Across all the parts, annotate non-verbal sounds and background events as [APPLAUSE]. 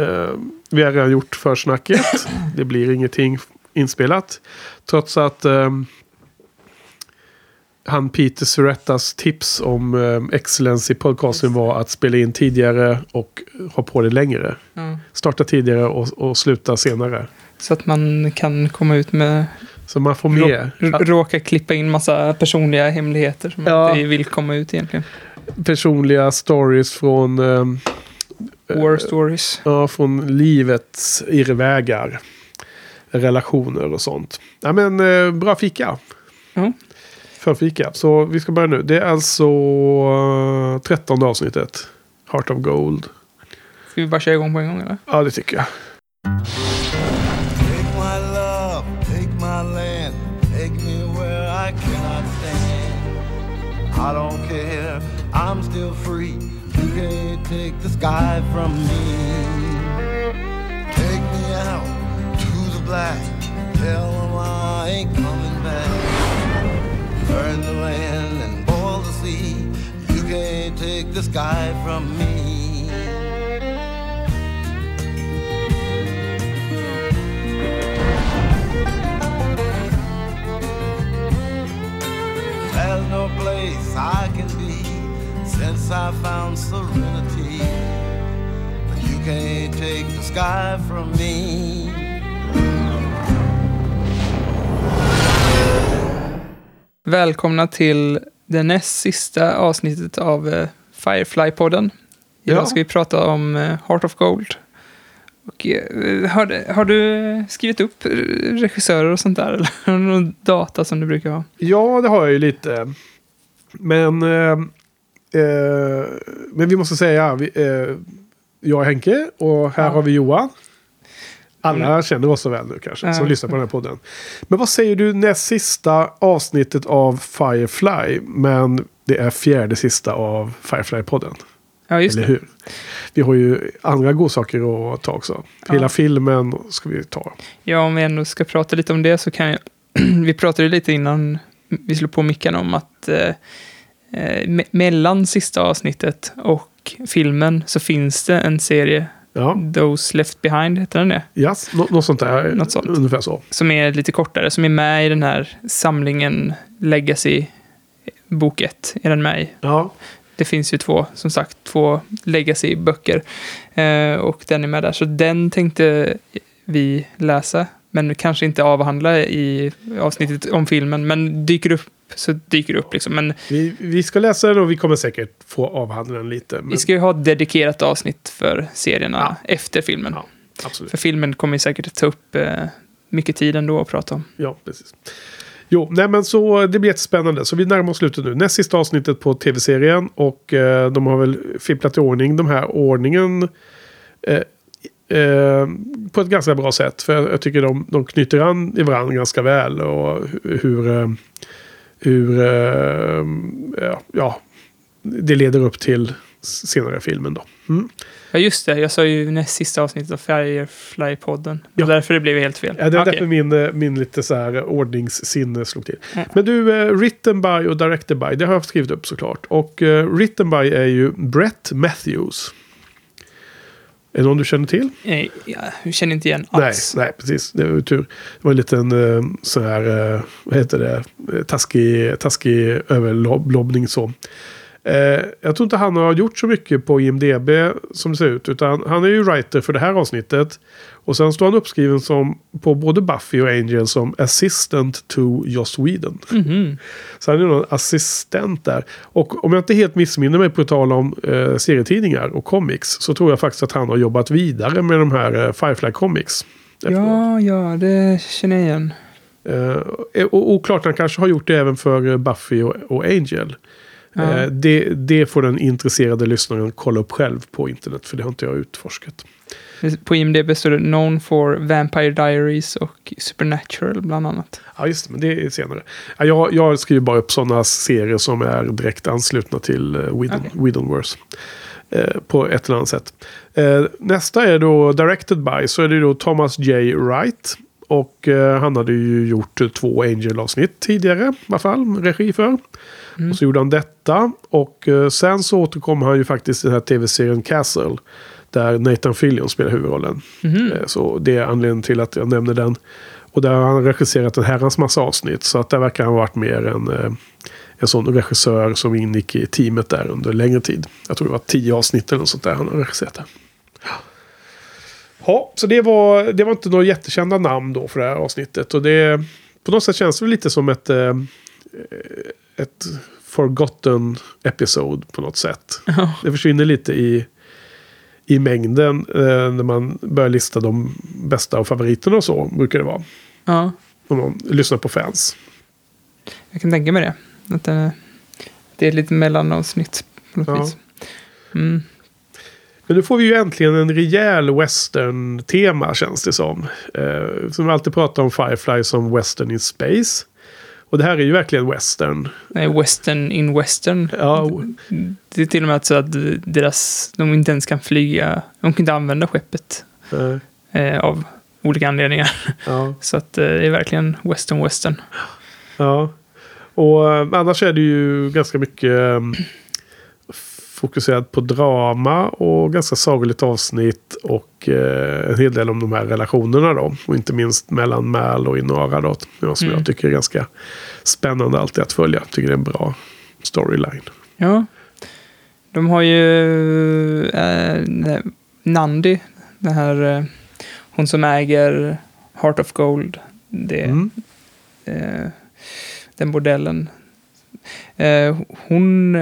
Eh, vi har redan gjort försnacket. [CLEARS THROAT] det blir ingenting inspelat. Trots att eh, han Peter Surettas tips om eh, excellence i podcasten var att spela in tidigare och ha på det längre. Ja. Starta tidigare och, och sluta senare. Så att man kan komma ut med... Så man får med råka klippa in massa personliga hemligheter som Ja. inte vill komma ut egentligen. personliga stories från, eh, War stories. ja, från livets irrvägar. Relationer och sånt. Ja, men eh, bra fika. Ja. Förfika. Så vi ska börja nu. Det är alltså eh, trettonde avsnittet. Heart of Gold. Ska vi bara köra igång på en gång eller? Ja, det tycker jag. I don't care, I'm still free. Take the sky from me. Take me out to the black, tell them I ain't coming back. Burn the land and boil the sea. You can't take the sky from me. There's no place I can since I found serenity. But you can't take the sky from me. Välkomna till det näst sista avsnittet av eh, Firefly-podden. Idag Ja. ska vi prata om eh, Heart of Gold. Och, eh, har, du- har du skrivit upp regissörer och sånt där? [LAUGHS] Eller någon data som du brukar ha? Ja, det har jag ju lite. Men, eh, eh, men vi måste säga, vi, eh, jag är Henke och här Ja. har vi Johan. Alla känner oss så väl nu kanske, som Ja. lyssnar på den här podden. Men vad säger du näst sista avsnittet av Firefly, men det är fjärde sista av Firefly-podden? Ja, just Eller det. hur? Vi har ju andra godsaker att ta också. Hela Ja. filmen ska vi ta. Ja, om vi ändå ska prata lite om det så kan jag... [CLEARS THROAT] vi pratade lite innan vi slog på mickarna om att eh, me- mellan sista avsnittet och filmen så finns det en serie, Ja, Those Left Behind, heter den det? yes, nå- något sånt där. Något sånt. Ungefär så. Som är lite kortare, som är med i den här samlingen Legacy bok 1. Är den med i. Ja, Det finns ju två, som sagt, två Legacy-böcker. Eh, och den är med där. Så den tänkte vi läsa. Men kanske inte avhandla i avsnittet om filmen. Men dyker upp så dyker det upp liksom. Men Vi, vi ska läsa den och vi kommer säkert få avhandla den lite. Men, vi ska ju ha ett dedikerat avsnitt för serierna efter filmen. Ja, absolut. För filmen kommer ju säkert ta upp eh, mycket tid ändå att prata om. Ja, precis. Jo, nej men så det blir jättespännande. Så vi närmar oss slutet nu. Näst sista avsnittet på tv-serien. Och eh, de har väl fipplat i ordning de här ordningen. Eh, eh, på ett ganska bra sätt. För jag, jag tycker de, de knyter an i varandra ganska väl. Och hu- hur... Eh, hur... Eh, ja, det leder upp till senare i filmen då. Mm. Ja, just det. Jag sa ju näst sista avsnittet av Firefly-podden. Ja. därför det blev helt fel. Ja, det var Okej. därför min, min lite så här ordningssinne slog till. Ja. Men du, eh, written by och directed by, det har jag skrivit upp såklart. Och eh, written by är ju Brett Matthews. Är det någon du känner till? Nej, jag känner inte igen Nej, alls. nej, precis. Det var ju tur. Det var en liten eh, så här, eh, vad heter det, Eh, taskig, taskig överlobbning så. Eh, jag tror inte han har gjort så mycket på IMDB som det ser ut. Utan han är ju writer för det här avsnittet. Och sen står han uppskriven som, på både Buffy och Angel som assistant to Joss Whedon. Mhm. Så han är någon assistent där. Och om jag inte helt missminner mig på tal om eh, serietidningar och comics. Så tror jag faktiskt att han har jobbat vidare med de här eh, Firefly Comics. efteråt. Ja, ja, det känner jag igen. Eh, och oklart, han kanske har gjort det även för eh, Buffy och, och Angel. Ja. Eh, det, det får den intresserade lyssnaren kolla upp själv på internet. För det har inte jag utforskat. På IMDB står det Known for Vampire Diaries och Supernatural bland annat. Ja, just det, men det är senare. Ja, jag, jag skriver bara upp sådana serier som är direkt anslutna till uh, Whedon, Okej. Whedonverse. Eh, på ett eller annat sätt. Eh, nästa är då Directed by, så är det då Thomas J. Wright. Och eh, han hade ju gjort eh, två Angel-avsnitt tidigare, i alla fall, regi för. Mm. Och så gjorde han detta. Och eh, sen så återkom han ju faktiskt i den här tv-serien Castle. Där Nathan Fillion spelar huvudrollen. Eh, Så det är anledningen till att jag nämner den. Och där har han regisserat en herrans massa avsnitt. Så att där verkar han ha varit mer en, eh, en sån regissör som ingick i teamet där under längre tid. Jag tror det var tio avsnitt eller något sånt där han har regisserat. där. Ja, så det var, det var inte några jättekända namn då för det här avsnittet. Och det, på något sätt känns det lite som ett, eh, ett forgotten episode på något sätt. Ja. Det försvinner lite i, i mängden eh, när man börjar lista de bästa och favoriterna och så brukar det vara. ja, Om man lyssnar på fans. jag kan tänka mig det. Att det, det är ett litet mellanavsnitt på något Ja. vis. Mm. Men nu får vi ju äntligen en rejäl western-tema känns det som. Eh, som vi alltid pratar om Firefly som western in space. Och det här är ju verkligen western. Nej, Western in Western. Ja, Det är till och med så att deras, de inte ens kan flyga, de kan inte använda skeppet eh, av olika anledningar. ja, [LAUGHS] Så att eh, det är verkligen Western Western. ja. Och eh, annars är det ju ganska mycket eh, fokuserat på drama och ganska sagolikt avsnitt. Och eh, en hel del om de här relationerna då. Och inte minst mellan Mal och Inara då. Som Mm. jag tycker är ganska spännande alltid att följa. Tycker det är en bra storyline. Ja. De har ju eh, Nandi, den här, eh, hon som äger Heart of Gold. Det, Mm. eh, den bordellen. Eh, hon,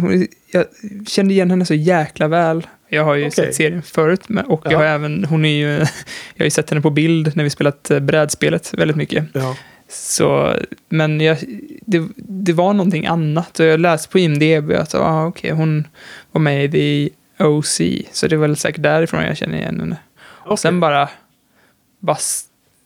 hon, jag kände igen henne så jäkla väl. Jag har ju Okej. sett serien förut och jag Ja. har även, hon är ju, [LAUGHS] jag har ju sett henne på bild när vi spelat eh, brädspelet väldigt mycket. Ja. Så, men jag, det, det var någonting annat och jag läste på IMDB att ah, okej, hon var med i The OC, så det var väl säkert därifrån jag känner igen henne. Och sen bara, bara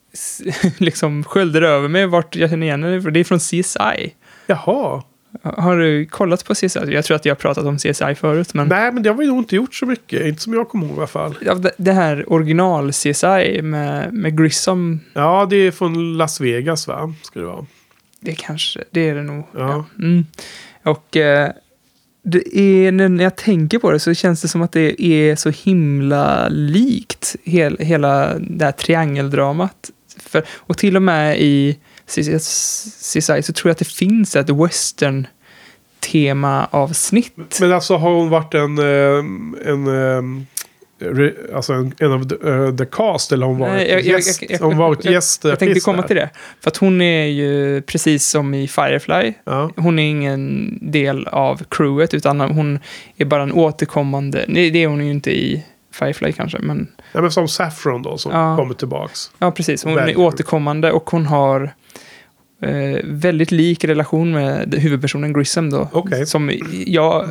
[LAUGHS] liksom sköljde det över mig vart jag känner igen henne, för det är från CSI. Jaha. Har du kollat på CSI? Jag tror att jag har pratat om CSI förut, men Nej, men det har vi nog inte gjort så mycket. Inte som jag kommer ihåg i alla fall. Ja, det- här original CSI med, med Grissom, Ja, det är från Las Vegas va? Ska det vara. det kanske, det är det nog. Ja. Mm. Och eh, det är, när jag tänker på det så känns det som att det är så himla likt hel, hela det här triangeldramat. För, och till och med i CSI så tror jag att det finns ett western tema-avsnitt. Men alltså har hon varit en... eh, en eh, Alltså en, en av the, eh, the cast eller hon varit Nej, jag- gäst? jag- jag- hon varit jag- gäst Jag tänkte komma där? till det. För att hon är ju precis som i Firefly. Ja. Hon är ingen del av crewet utan hon är bara en återkommande. Nej, det är hon ju inte i Firefly kanske, men ja, men som Saffron då som Ja. kommer tillbaks. ja, precis. Hon är återkommande och hon har eh, väldigt lik relation med huvudpersonen Grissom då. Okej. Som jag...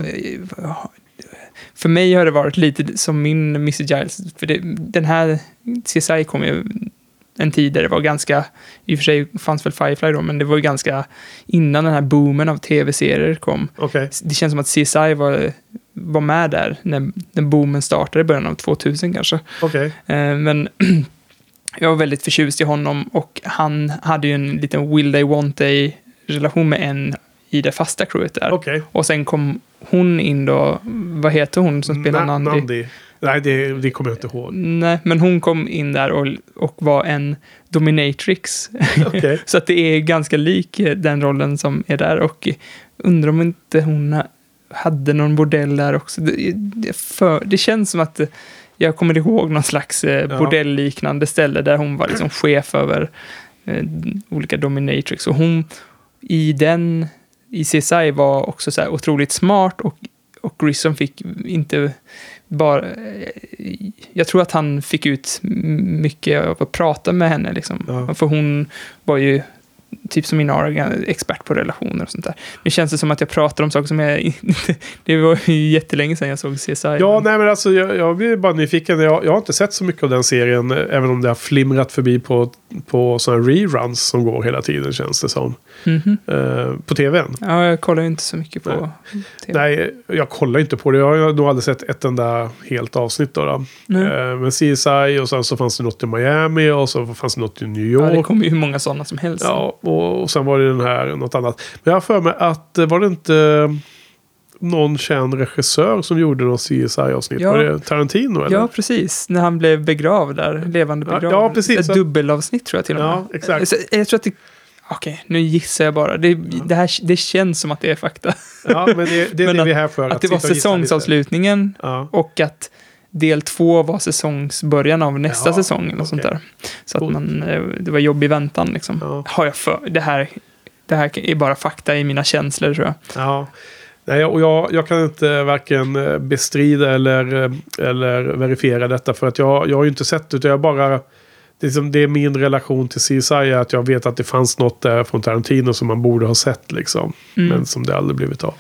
För mig har det varit lite som min Missy Giles. För det, den här CSI kom ju en tid där det var ganska, i och för sig fanns väl Firefly då, men det var ju ganska innan den här boomen av tv-serier kom. Okej. Det känns som att CSI var, var med där när den boomen startade i början av 2000 kanske. Okej. Eh, Men [CLEARS THROAT] jag var väldigt förtjust i honom och han hade ju en liten will they want they relation med en i det fasta crewet där. Okej. Och sen kom hon in då, vad heter hon som spelar Na- Nandi? Nej, det, det kommer jag inte ihåg. Nej, men hon kom in där och, och var en dominatrix. [LAUGHS] Okej. Så att det är ganska lik eh, den rollen som är där och undrar om inte hon hade någon bordell där också. Det, det, för, det känns som att eh, jag kommer ihåg någon slags eh, Ja. bordellliknande ställe där hon var liksom chef över eh, olika dominatrix. Och hon i den, i CSI var också så här otroligt smart och, och Grissom fick inte bara... eh, Jag tror att han fick ut mycket av att prata med henne. Liksom. Ja. För hon var ju typ som Inara, expert på relationer och sånt där. Nu känns det som att jag pratar om saker som jag. [LAUGHS] Det var ju jättelänge sedan jag såg CSI. Ja, nej men alltså jag, jag blir bara nyfiken. Jag, jag har inte sett så mycket av den serien. Även om det har flimrat förbi på, på sådana reruns som går hela tiden känns det som. Mhm. Eh, på tvn. Ja, jag kollar ju inte så mycket på Nej. TV. Nej, jag kollar inte på det. Jag har nog aldrig sett ett enda helt avsnitt då. då. Nej. Eh, men CSI och sen så fanns det något i Miami och så fanns det något i New Ja, det York. kommer ju hur många sådana som helst. Ja, och, och sen var det den här, något annat. Men jag har för mig att, eh, var det inte... någon känd regissör som gjorde något CSI-avsnitt. Ja. Var det Tarantino eller? Ja, precis. När han blev begravd där. Levande Ja, begravd. ja, precis. Ett dubbelavsnitt tror jag till och med. Ja, exakt. Så, jag tror att det... Okej, nu gissar jag bara. Det, det, här, det känns som att det är fakta. Ja, men det, det är [LAUGHS] Men det att- vi är här för. Att det var säsongsavslutningen Ja. och att del två var säsongsbörjan av nästa Ja, säsong. Eller sånt okej. där. Så att Coolt. man, eh, det var jobb i väntan liksom. Ja. Har jag för, det, här, det här är bara fakta i mina känslor tror jag. Ja. Nej, och jag, jag kan inte varken eh, bestrida eller, eh, eller verifiera detta. För att jag, jag har ju inte sett det. Utan jag bara... Det är, som, det är min relation till CSI. Att jag vet att det fanns något där från Tarantino som man borde ha sett. Liksom, Mm. Men som det aldrig blivit av.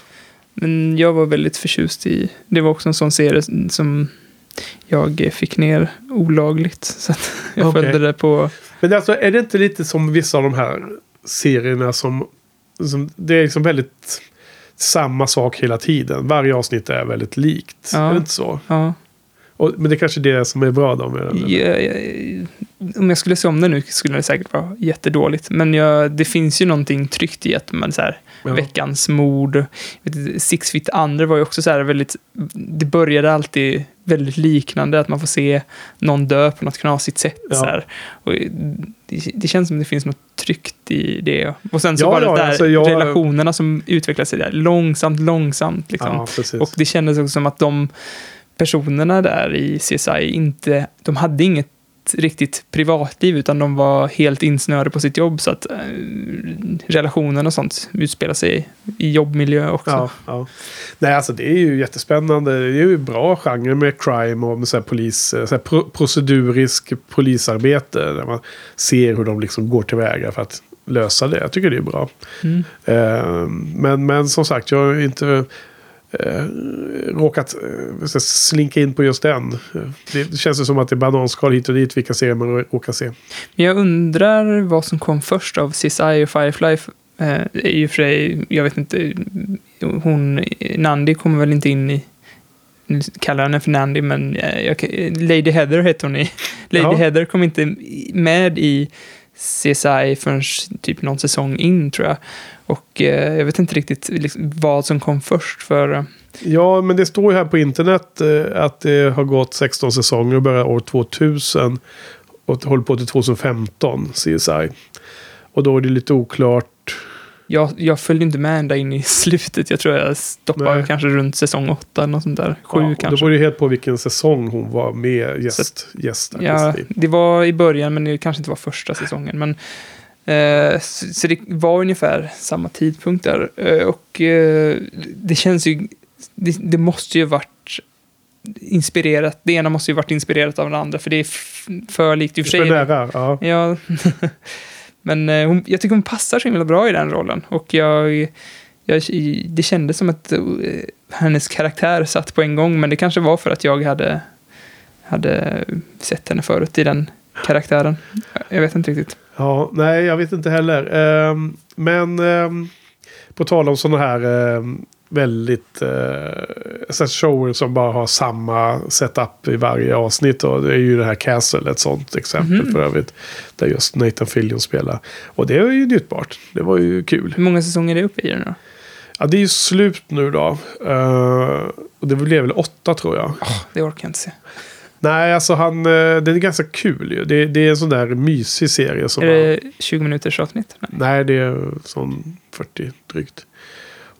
Men jag var väldigt förtjust i, det var också en sån serie som jag fick ner olagligt. Så att [LAUGHS] jag Okej. följde det på, Men alltså, är det inte lite som vissa av de här serierna som... som det är liksom väldigt samma sak hela tiden. Varje avsnitt är väldigt likt. Ja. Är det inte så? ja. Och, men det är kanske är det som är bra då med den. Ja, ja, om jag skulle se om det nu skulle det säkert vara jättedåligt. Men jag, det finns ju någonting tryggt i att man så här, Ja. veckans mord. vet Six Feet Under var ju också så här väldigt, det började alltid väldigt liknande, att man får se någon dö på något knasigt sätt. Ja. Så. Och det, det känns som det finns något tryggt i det. Och sen så Ja, bara ja, där, alltså jag- relationerna som utvecklar sig där, långsamt, långsamt. Liksom. Och det kändes också som att de personerna där i CSI inte, de hade inget riktigt privatliv utan de var helt insnöade på sitt jobb så att eh, relationen och sånt utspelar sig i jobbmiljö också. Ja, ja. Nej, alltså det är ju jättespännande. Det är ju bra genre med crime och med så polis, så här pro procedurisk polisarbete. Där man ser hur de liksom går tillväga för att lösa det. Jag tycker det är bra. Mm. Eh, men, men som sagt, jag har inte eh, råkat eh, slinka in på just den. Det känns som att det är bananskal hit och dit vilka serier man råkar se. Men jag undrar vad som kom först av CSI och Firefly. Eh, I och för sig, jag vet inte, hon, Nandi kommer väl inte in i nu kallar henne för Nandy, men eh, jag, Lady Heather heter hon i. Lady Ja. Heather kom inte med i CSI förrän typ någon säsong in, tror jag. Och eh, jag vet inte riktigt liksom, vad som kom först, för eh, Ja, men det står ju här på internet eh, att det har gått 16 säsonger och börjar år 2000. Och håller på till 2015, CSI. Och då är det lite oklart jag, jag följde inte med ända in i [LAUGHS] slutet. Jag tror jag stoppade Nej. kanske runt säsong åtta, något sånt där. Sju ja, kanske. beror det helt på vilken säsong hon var med gäst. gäst Ja, det var i början, men det kanske inte var första säsongen. Men, eh, så, så det var ungefär samma tidpunkt där. Eh, och eh, det känns ju... Det, det måste ju varit inspirerat. Det ena måste ju varit inspirerat av det andra, för det är för likt. I och för sig, nära. Ja. Ja. [LAUGHS] Men eh, hon, jag tycker hon passar så himla bra i den rollen. Och jag, jag, det kändes som att eh, hennes karaktär satt på en gång. Men det kanske var för att jag hade, hade sett henne förut i den karaktären. Jag vet inte riktigt. ja, nej, jag vet inte heller. Ehm, men ehm, på tal om sådana här ehm, väldigt uh, shower som bara har samma setup i varje avsnitt. Och det är ju det här Castle ett sånt exempel Mhm. för övrigt. Där just Nathan Fillion spelar. Och det är ju njutbart. Det var ju kul. Hur många säsonger är det uppe i den då? Ja, det är ju slut nu då. Eh, och det blev väl åtta tror jag. Det orkar jag inte se. Nej, alltså han, uh, den är ganska kul ju. Det, det är en sån där mysig serie. Som Är det 20 minuters avsnitt? Nej. Nej, det är sån 40 drygt.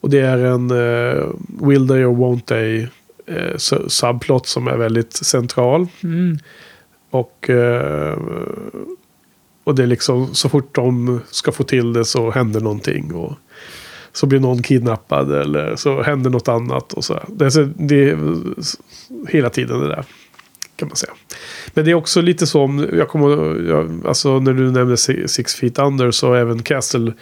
Och det är en uh, Will They or Won't They su- subplot som är väldigt central. Mm. Och, eh, och det är liksom så fort de ska få till det så händer någonting. Och så blir någon kidnappad eller så händer något annat. Och så. Det, är, så- det är hela tiden det där. Kan man säga. Men det är också lite som, jag kommer, jag, alltså när du nämnde Si- Six Feet Under så även Castle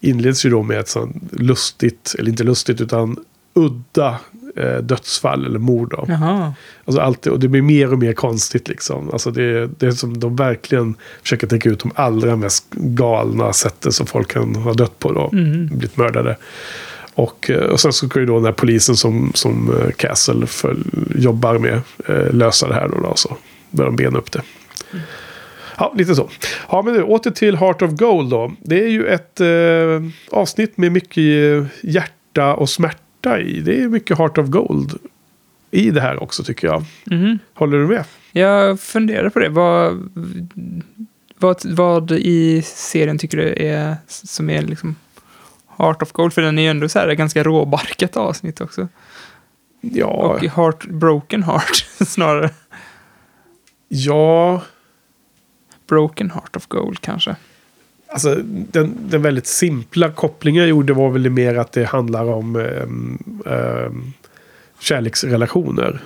inleds ju då med ett sånt lustigt, eller inte lustigt utan udda eh, dödsfall eller mord. Då. Jaha. Alltså alltid, och det blir mer och mer konstigt liksom. Alltså det, det är som de verkligen försöker tänka ut de allra mest galna sätten som folk kan ha dött på då. Mm. Blivit mördade. Och, eh, och sen så ska ju då den här polisen som, som eh, Castle föl, jobbar med eh, lösa det här då. då så börjar de bena upp det. Ja, lite så. Ja, men nu åter till Heart of Gold då. Det är ju ett eh, avsnitt med mycket hjärta och smärta i. Det är mycket Heart of Gold i det här också tycker jag. Mhm. Håller du med? Jag funderar på det. Vad, vad, vad i serien tycker du är som är liksom Heart of Gold? För den är ju ändå så här ganska råbarkat avsnitt också. Ja, Och heart, Broken Heart [LAUGHS] snarare. ja Broken Heart of Gold kanske. alltså den, den väldigt simpla kopplingen jag gjorde var väl mer att det handlar om um, um, kärleksrelationer.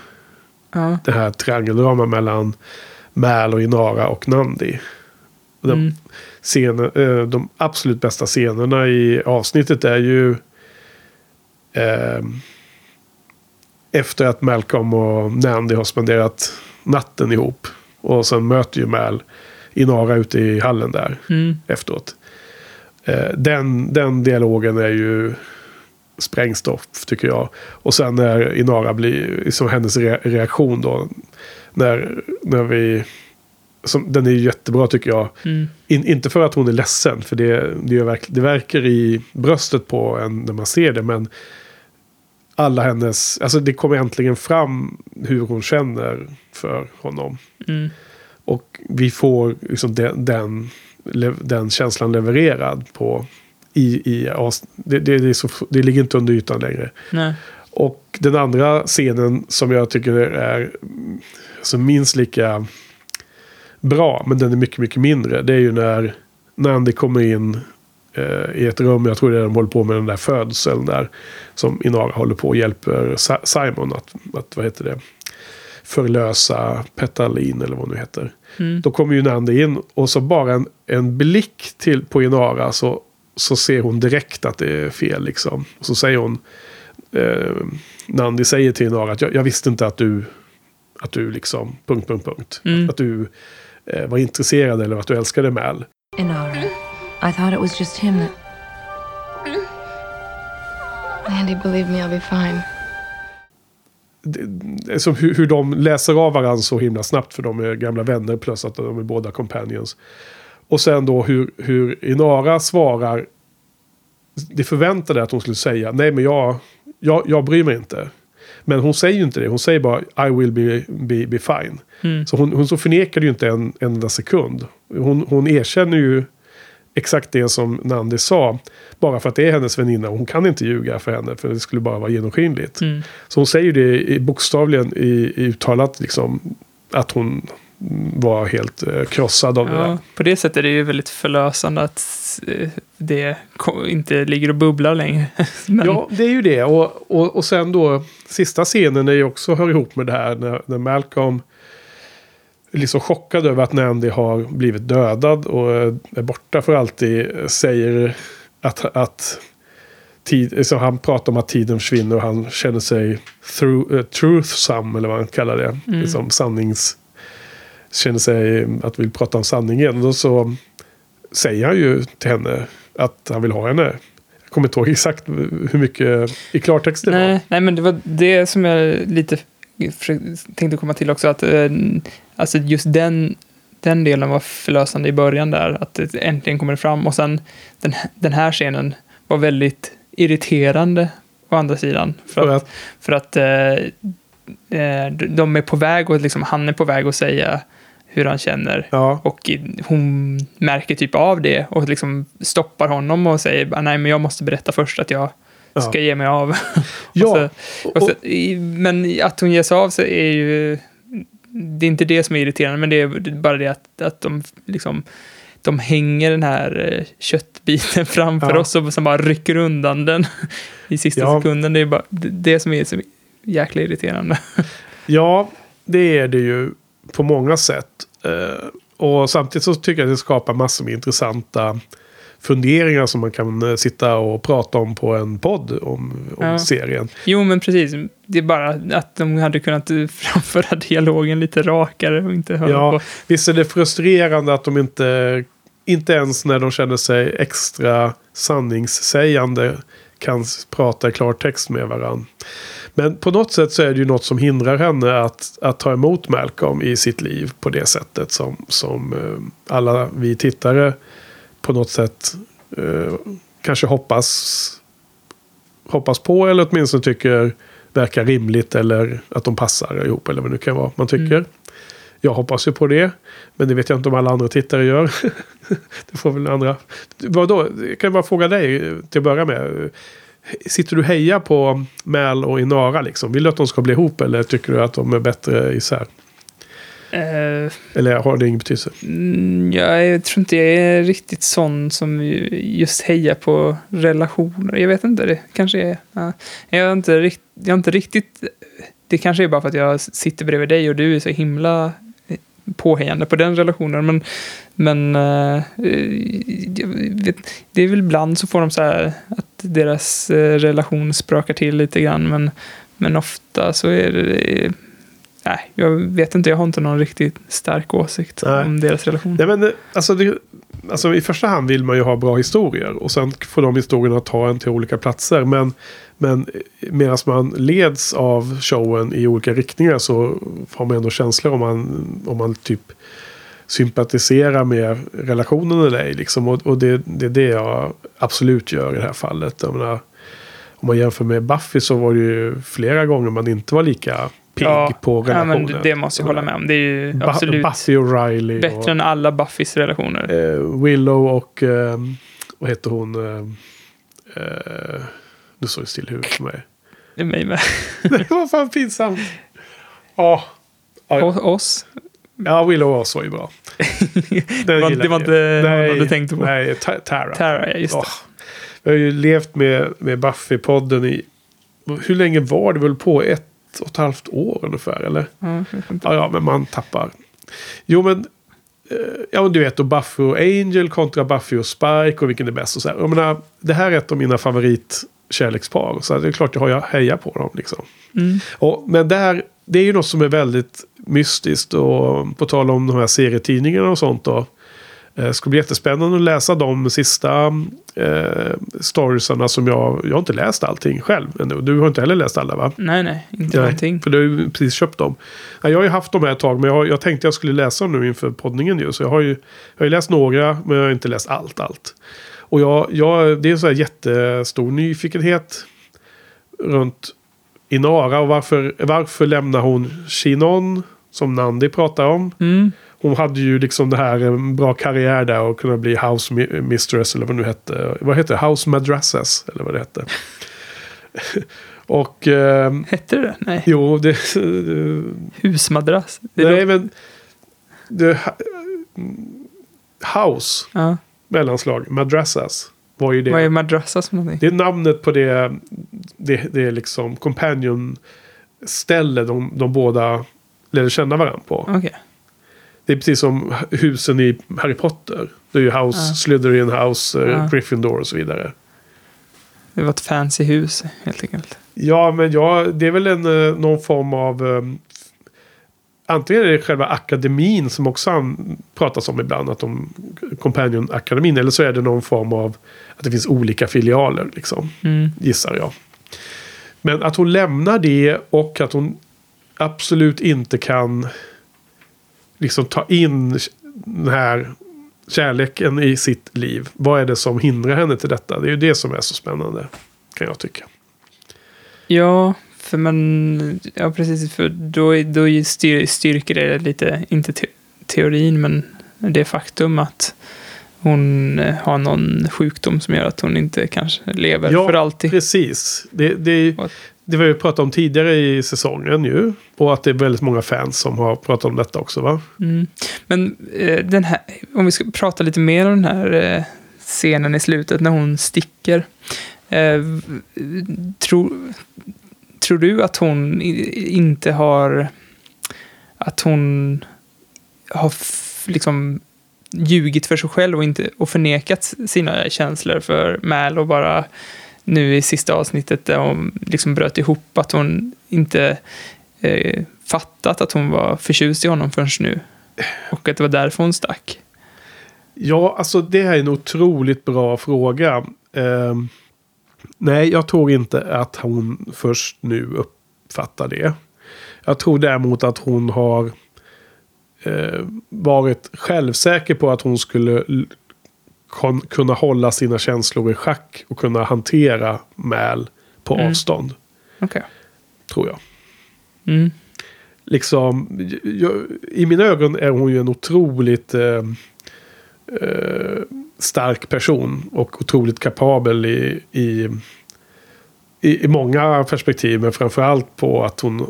Ja. Det här triangeldrama mellan Mal och Inara och Nandi. De, Mm. scener, eh, de absolut bästa scenerna i avsnittet är ju ehm, efter att Malcolm och Nandi har spenderat natten ihop. Och sen möter ju Mal Inara ute i hallen där Mm. efteråt. Eh, den, den dialogen är ju sprängstoff tycker jag. Och sen när Inara blir, som hennes re reaktion då. När, när vi, som, den är jättebra tycker jag. Mm. In, inte för att hon är ledsen, för det, det, verk, det verkar i bröstet på en när man ser det. Men alla hennes, alltså det kommer äntligen fram hur hon känner för honom. Mm. Och vi får liksom den, den, den känslan levererad på i, i det, det, det, så, det ligger inte under ytan längre. Nej. Och den andra scenen som jag tycker är alltså minst lika bra, men den är mycket, mycket mindre. Det är ju när Nandi kommer in eh, i ett rum, jag tror det är de håller på med den där födseln där. Som Inara håller på och hjälper Simon att, att vad heter det, förlösa Petalin eller vad nu heter. Mm. Då kommer ju Nandi in och så bara en, en blick till på Inara så, så ser hon direkt att det är fel liksom. Och så säger hon, eh, Nandi säger till Inara att jag, jag visste inte att du, att du liksom, punkt, punkt, punkt. Mm. Att du eh, var intresserad eller att du älskade Mal. Inara. I thought it was just him that. Andy, believe me, I'll be fine. Det, det som hur, hur de läser av varandra så himla snabbt för de är gamla vänner plus att de är båda companions. Och sen då hur, hur Inara svarar. Det förväntade att hon skulle säga nej men jag, jag, jag bryr mig inte. Men hon säger ju inte det. Hon säger bara I will be, be, be fine. Mm. Så hon, hon så förnekar ju inte en en enda sekund. Hon, hon erkänner ju exakt det som Nandi sa. Bara för att det är hennes väninna. Hon kan inte ljuga för henne. För det skulle bara vara genomskinligt. Mm. Så hon säger det bokstavligen i, i uttalat liksom. Att hon var helt eh, krossad av det där. Ja, på det sättet är det ju väldigt förlösande att eh, det inte ligger och bubblar längre. [LAUGHS] Men, Ja, det är ju det. Och, och, och sen då, sista scenen är ju också hör ihop med det här. När, när Malcolm liksom chockad över att Nandy har blivit dödad och eh, är borta för alltid. eh, Säger att, att tid, så han pratar om att tiden försvinner och han känner sig through, uh, truthsome, eller vad han kallar det. Mm. Liksom sannings... Känner sig att vill prata om sanningen. Och så säger han ju till henne att han vill ha henne. Jag kommer inte ihåg exakt hur mycket i klartext det var. nej, nej, men det var det som jag lite tänkte komma till också. Att, eh, alltså just den, den delen var förlösande i början där. Att det äntligen kommer fram. Och sen den, den här scenen var väldigt irriterande å andra sidan. För att, för att eh, eh, de är på väg och liksom, han är på väg att säga hur han känner. ja, Och hon märker typ av det och liksom stoppar honom och säger nej men jag måste berätta först att jag ska ja. ge mig av. [LAUGHS] ja. så, och och, men att hon ger sig av sig är ju, det är inte det som är irriterande, men det är bara det att, att de liksom de hänger den här eh, köttbiten [LAUGHS] framför Ja. oss och som bara rycker undan den [LAUGHS] i sista Ja. sekunden. Det är bara det, det som är så jäkla irriterande. ja, det är det ju på många sätt. Eh, och samtidigt så tycker jag att det skapar massor med intressanta funderingar som man kan eh, sitta och prata om på en podd om, om Ja. serien. Jo, men precis. Det är bara att de hade kunnat eh, [LAUGHS] framföra dialogen lite rakare och inte höra Ja, på. visst är det frustrerande att de inte, inte ens när de känner sig extra sanningssägande kan prata i klartext med varandra. Men på något sätt så är det ju något som hindrar henne att, att ta emot Malcolm i sitt liv på det sättet som, som eh, alla vi tittare på något sätt eh, kanske hoppas hoppas på eller åtminstone tycker verkar rimligt eller att de passar ihop eller vad det nu kan vara man tycker. Mm. Jag hoppas ju på det. Men det vet jag inte om alla andra tittare gör. [LAUGHS] det får väl andra. Vadå? Jag kan bara fråga dig till att börja med. Sitter du heja på Mal och Inara liksom? Vill du att de ska bli ihop eller tycker du att de är bättre isär? Eh, Eller har det ingen betydelse? mm, ja, jag tror inte jag är riktigt sån som ju- just hejar på relationer. Jag vet inte, det kanske är... Ja. Jag, är inte rikt, jag är inte riktigt... Det kanske är bara för att jag sitter bredvid dig och du är så himla påhejande på den relationen. Men, men eh, jag vet, det är väl ibland så får de så här att deras eh, relation sprakar till lite grann. Men, men ofta så är det... Nej, jag vet inte. Jag har inte någon riktigt stark åsikt Nej. om deras relation. Nej, men, eh, alltså, det, alltså, I första hand vill man ju ha bra historier. Och sen får de historierna ta en till olika platser. Men, men medan man leds av showen i olika riktningar så har man ändå känslor om man, om man typ sympatiserar med relationen eller ej. Liksom. Och, och det, det är det jag absolut gör i det här fallet. Menar, om man jämför med Buffy så var det ju flera gånger man inte var lika pigg på ja, relationen. men det måste jag hålla med om. Det är ju Bu- absolut Buffy och Riley. bättre och, än alla Buffys relationer. eh, Willow och... Eh, vad heter hon? Eh, nu står det still huvudet för mig. Det är mig med. [LAUGHS] det var fan pinsamt. Ja. Ja, Och oss. ja, Willow och Oz var ju bra. [LAUGHS] Det var, det var inte nej, vad du tänkte på. Nej, Ta- Tara. Tara, ja, just det. Åh. Vi har ju levt med, med Buffy-podden i... Hur länge var det väl på? Ett och ett halvt år ungefär, eller? Inte. Ja, ja, men man tappar. Jo, men... eh, Ja, du vet, och Buffy och Angel kontra Buffy och Spike och vilken är bäst och så här. Jag menar, det här är ett av mina favoritkärlekspar. Så det är klart jag hejar på dem liksom. Mm. Och, men där, det är ju något som är väldigt mystiskt. Och på tal om de här serietidningarna och sånt då. Eh, Det ska bli jättespännande att läsa de sista eh, storiesarna som jag... Jag har inte läst allting själv ännu. Du har inte heller läst alla va? Nej, nej, inte Nej, någonting. För du har ju precis köpt dem. Ja, Jag har ju haft dem här ett tag, men jag, jag tänkte jag skulle läsa dem nu inför poddningen ju. Så jag har ju, jag har läst några, men jag har inte läst allt, allt. Och jag, jag, det är en sån här jättestor nyfikenhet runt Inara. Och varför, varför lämnar hon Shinon, som Nandi pratar om? Mm. Hon hade ju liksom det här en bra karriär där och kunna bli house mi- mistress eller vad nu hette. Vad heter det? House madrasses eller vad det hette. [LAUGHS] och... ehm, Hette det Nej. Jo, det... Husmadrass. Det nej, låter- men... Det, house, ja. mellanslag, madrassas, var ju det. Vad är madrassa som någonting? Det är namnet på det, det, det är liksom companion-ställe de, de båda lärde känna varandra på. Okej. Det är precis som husen i Harry Potter. Det är ju House, Ja. Slytherin House, eh, Ja. Gryffindor och så vidare. Det var ett fancy hus helt enkelt. Ja, men ja, det är väl en, eh, någon form av... Um, antingen är det själva akademin som också han pratas om ibland. Att de, Companion-akademin. Eller så är det någon form av att det finns olika filialer. Liksom, Mm. gissar jag. Men att hon lämnar det och att hon absolut inte kan liksom ta in den här kärleken i sitt liv. Vad är det som hindrar henne till detta? Det är ju det som är så spännande. Kan jag tycka. Ja, för man... Ja, precis. För då, då styr, styrker det lite, inte te, teorin, men det faktum att hon eh, har någon sjukdom som gör att hon inte kanske lever Ja, för alltid. Precis. Det, det, det var ju pratat om tidigare i säsongen ju. Och att det är väldigt många fans som har pratat om detta också va? Mm. Men eh, den här, om vi ska prata lite mer om den här eh, scenen i slutet när hon sticker. Eh, tror, tror du att hon i- inte har... Att hon har liksom ljugit för sig själv och, inte, och förnekat sina känslor för Mal och bara nu i sista avsnittet där hon liksom bröt ihop att hon inte eh, fattat att hon var förtjust i honom förrän nu. Och att det var därför hon stack. Ja, alltså det här är en otroligt bra fråga. Eh, nej, jag tror inte att hon först nu uppfattar det. Jag tror däremot att hon har eh, varit självsäker på att hon skulle kon- kunna hålla sina känslor i schack och kunna hantera Mal på Mm. avstånd. Okej. Tror jag. Mm. liksom, jag, i mina ögon är hon ju en otroligt eh, eh, stark person och otroligt kapabel i, i, i, i många perspektiv. Men framförallt på att hon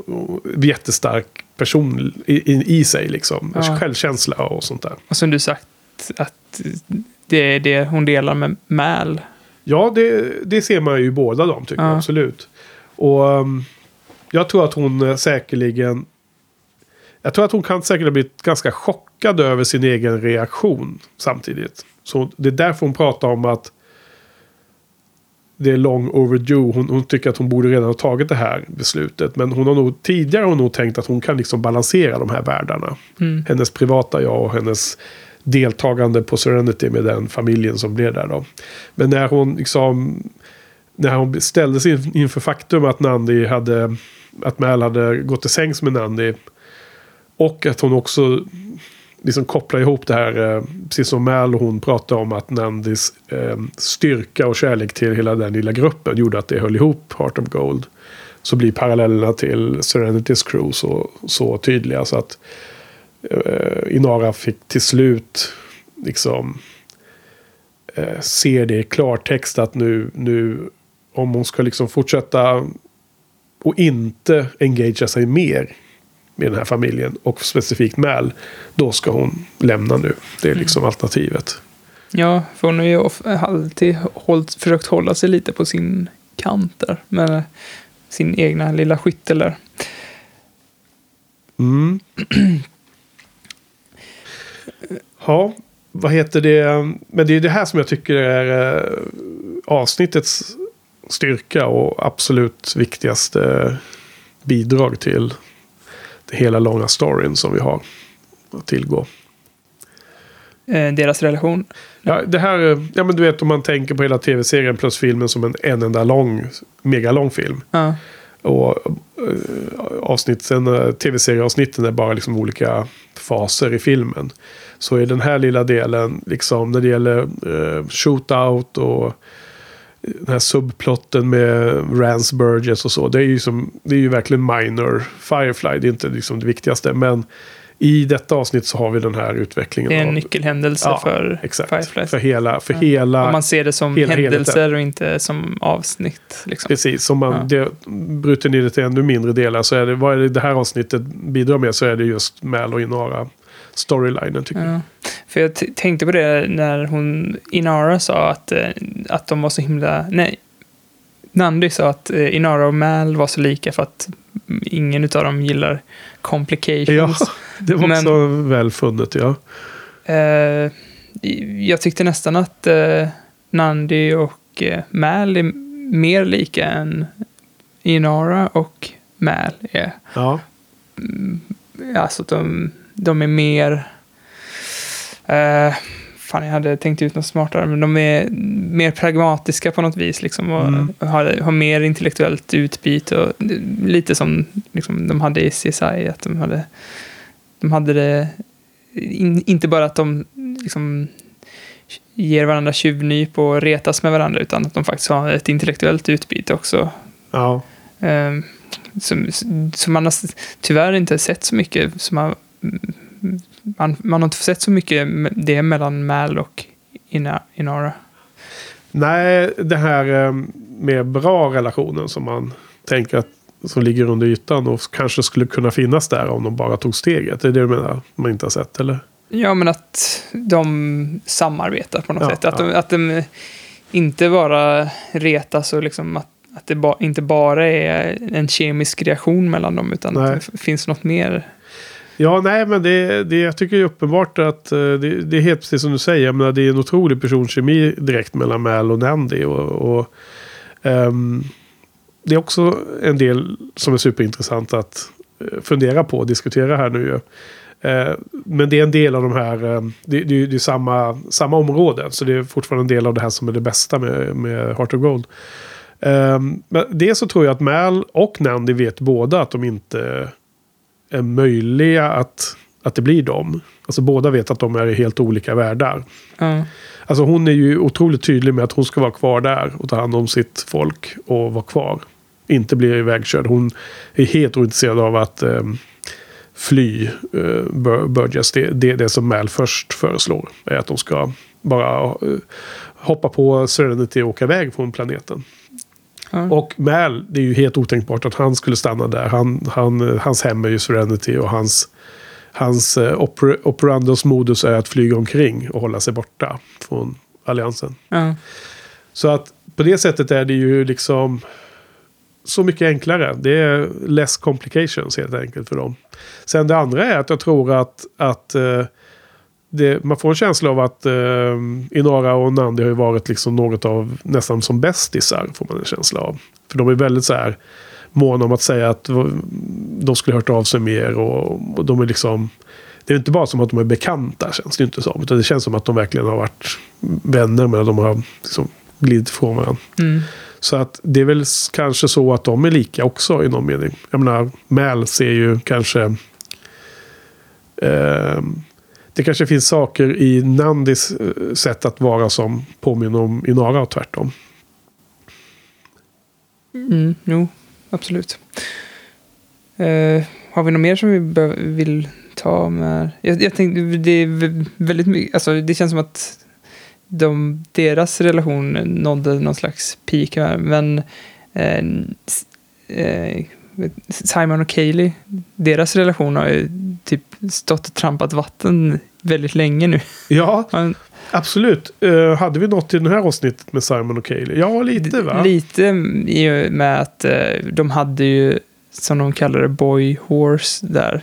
är jättestark person i, i, i sig. Liksom. Ja. Självkänsla och sånt där. Och som du sagt, att det är det hon delar med Mal. Ja, det, det ser man ju i båda dem tycker Ja. jag absolut. Och um, jag tror att hon eh, säkerligen... Jag tror att hon kan säkert ha blivit ganska chockad över sin egen reaktion samtidigt. Så det är därför hon pratar om att det är long overdue. Hon, hon tycker att hon borde redan ha tagit det här beslutet. Men hon har nog tidigare har hon nog tänkt att hon kan liksom balansera de här världarna. Mm. Hennes privata jag och hennes deltagande på Serenity med den familjen som blev där då. Men när hon liksom när hon ställdes in, inför faktum att Nandi hade att Mal hade gått till sängs med Nandi och att hon också liksom kopplar ihop det här, eh, precis som Mal och hon pratade om att Nandis eh, styrka och kärlek till hela den lilla gruppen gjorde att det höll ihop Heart of Gold. Så blir parallellerna till Serenity's Crew så, så tydliga så att eh, Inara fick till slut liksom eh, se det i klartext att nu, nu om hon ska liksom fortsätta och inte engagera sig mer med den här familjen och specifikt Mal, då ska hon lämna nu. Det är liksom alternativet. Ja, för hon har ju alltid hållit, försökt hålla sig lite på sin kant där. Med sin egna lilla skyttel där. Mm. [CLEARS THROAT] Ja, vad heter det? Men det är det här som jag tycker är eh, avsnittets styrka och absolut viktigaste bidrag till det hela långa storyn som vi har att tillgå. Eh, deras relation. Ja, det här, eh, ja men du vet om man tänker på hela tv-serien plus filmen som en, en enda lång, megalång film. Ja. Och eh, avsnitten, eh, tv-serieavsnitten är bara liksom olika faser i filmen. Så i den här lilla delen, liksom när det gäller eh, shootout och eh, den här subplotten med Rance Burgess och så. Det är ju, som, det är ju verkligen minor Firefly. Det är inte liksom det viktigaste. Men i detta avsnitt så har vi den här utvecklingen. Det är en av- nyckelhändelse Ja, för exakt. Fireflies. För hela, för hela Om man ser det som händelser och inte som avsnitt. Liksom. Precis, om man det, bryter ner det till ännu mindre delar så är det, vad är det, det här avsnittet bidrar med så är det just Mal och Inara storylinen tycker jag. Ja. För jag tänkte på det när hon, Inara sa att, eh, att de var så himla, nej, Nandi sa att eh, Inara och Mal var så lika för att ingen av dem gillar Ja, complications. det var Men- också väl funnet ja. Eh, jag tyckte nästan att eh, Nandi och eh, Mal är mer lika än Inara och Mal är. ja. Alltså att de, de är mer... Eh, fan, jag hade tänkt ut något smartare, men de är mer pragmatiska på något vis. Liksom, och Mm. har, har mer intellektuellt utbyte. Och, lite som liksom, de hade i CSI, att de hade, de hade det... In, inte bara att de liksom, ger varandra tjuvnyp och retas med varandra, utan att de faktiskt har ett intellektuellt utbyte också. ja. Eh, som, som man har tyvärr inte sett så mycket. Som har, man, man har inte sett så mycket det mellan Mal och Ina, Inara. Nej, det här eh, med bra relationen som man tänker att som ligger under ytan och kanske skulle kunna finnas där om de bara tog steget. Det är det du menar? Man inte har sett eller? Ja, men att de samarbetar på något Ja, sätt. Att, ja. de, att de inte bara retas och liksom att, att det ba, inte bara är en kemisk reaktion mellan dem, utan Nej. att det finns något mer. Ja, nej, men det, det, jag tycker är uppenbart att eh, det, det är helt precis som du säger. Jag menar, det är en otrolig personkemi direkt mellan Mal och Nandy. Och, och, um, det är också en del som är superintressant att eh, fundera på och diskutera här nu. ju. Eh, men det är en del av de här, ehm, det, det, det är samma, samma område. Så det är fortfarande en del av det här som är det bästa med, med Heart of Gold. Um, men det så tror jag att Mal och Nandy vet båda att de inte är möjliga att att det blir dem. Alltså båda vet att de är i helt olika världar. Ja. Alltså hon är ju otroligt tydlig med att hon ska vara kvar där och ta hand om sitt folk och vara kvar. Inte bli ivägkörd. Hon är helt ointresserad av att eh, fly eh, Bur- Burgess. Det, det, det som Mal först föreslår är att de ska bara eh, hoppa på Serenity och åka iväg från planeten. Och Mal, det är ju helt otänkbart att han skulle stanna där. Han, han, hans hem är ju Serenity och hans, hans eh, oper, operandos modus är att flyga omkring och hålla sig borta från alliansen. Ja. Så att på det sättet är det ju liksom så mycket enklare. Det är less complications helt enkelt för dem. Sen det andra är att jag tror att, att eh, det, man får en känsla av att eh, Inara och Nandi har ju varit liksom något av nästan som bästisar. Får man en känsla av. För de är väldigt så här måna om att säga att de skulle hört av sig mer. Och, och de är liksom... Det är inte bara som att de är bekanta känns det inte som. Utan det känns som att de verkligen har varit vänner men de har liksom glidit ifrån varandra. Mm. Så att det är väl kanske så att de är lika också i någon mening. Jag menar, Mal ser ju kanske... ehm, det kanske finns saker i Nandis eh, sätt att vara som påminner om Inara och tvärtom. Mm, jo, absolut. Eh, har vi något mer som vi vill ta med? Jag, jag tänkte, det är väldigt mycket, alltså det känns som att de, deras relation nådde någon slags peak här, men eh, eh, Simon och Kaylee, deras relation har ju typ stått och trampat vatten väldigt länge nu. Ja, Man- absolut. Eh, hade vi något i det här avsnittet med Simon och Kaeli? Ja, lite va? Lite i och med att eh, de hade ju, som de kallar det, boy horse där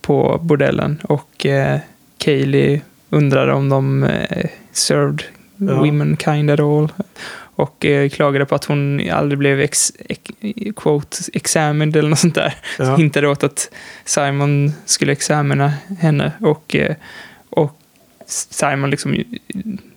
på bordellen. Och eh, Kaylee undrade om de eh, served Ja. women kind at all. Och eh, klagade på att hon aldrig blev ex, ex, quote, examined eller något sånt där. Ja. Hintade åt att Simon skulle examina henne. Och, eh, och Simon liksom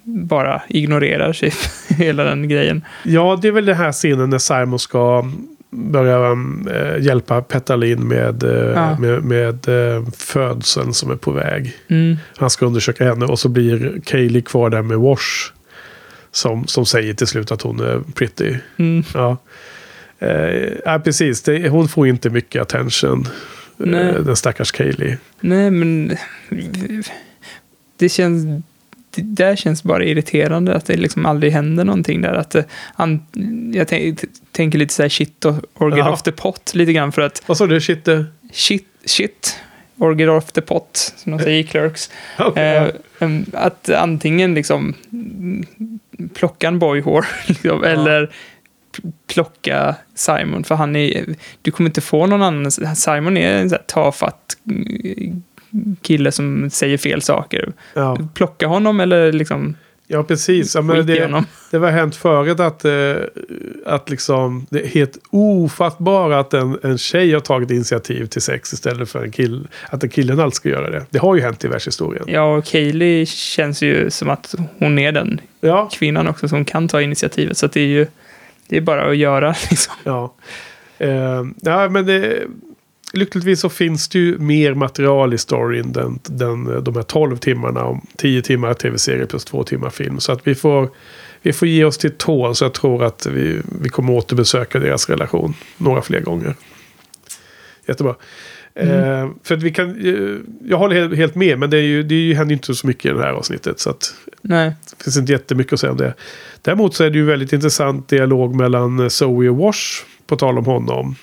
bara ignorerar sig [LAUGHS] hela den grejen. Ja, det är väl den här scenen när Simon ska börja eh, hjälpa Petalin med, eh, Ja. med, med eh, födseln som är på väg. Mm. Han ska undersöka henne och så blir Kaylee kvar där med Wash. Som, som säger till slut att hon är pretty. Mm. Ja, eh, precis. Det, hon får inte mycket attention. Nej. Eh, den stackars Kaylee. Nej, men det känns... Det där känns bara irriterande att det liksom aldrig händer någonting där. Att, det- an, jag tänk, tänker lite så här shit or, or get Ja. off the pot lite grann för att Vad sa du? Shit? eh, shit, shit or get off the pot, som de säger i Clerks. [LAUGHS] okej, Eh, att antingen liksom plocka en boyhår [LAUGHS] liksom, eller p- plocka Simon, för han är, du kommer inte få någon annan, Simon är en sån här tafatt kille som säger fel saker. ja. Plocka honom eller liksom ja, precis. Ja, men det. Det var hänt förut att, eh, att liksom, det är helt ofattbart att en, en tjej har tagit initiativ till sex istället för en kille. Att en killen alltid ska göra det. Det har ju hänt i världshistorien. Ja, och Kaylee känns ju som att hon är den Ja, kvinnan också som kan ta initiativet. Så det är ju det är bara att göra [LAUGHS] liksom. ja. Eh, ja men det, lyckligtvis så finns det ju mer material i storyn den, den, de här 12 timmarna. Om 10 timmar tv-serie plus 2 timmar film. Så att vi får, vi får ge oss till tål. Så jag tror att vi, vi kommer återbesöka deras relation några fler gånger. Jättebra. Eh, för att vi kan, eh, jag håller helt, med, men det, är ju, det händer ju inte så mycket i det här avsnittet. Så att Nej. det finns inte jättemycket att säga om det. Däremot så är det ju väldigt intressant dialog mellan Zoe och Wash, på tal om honom.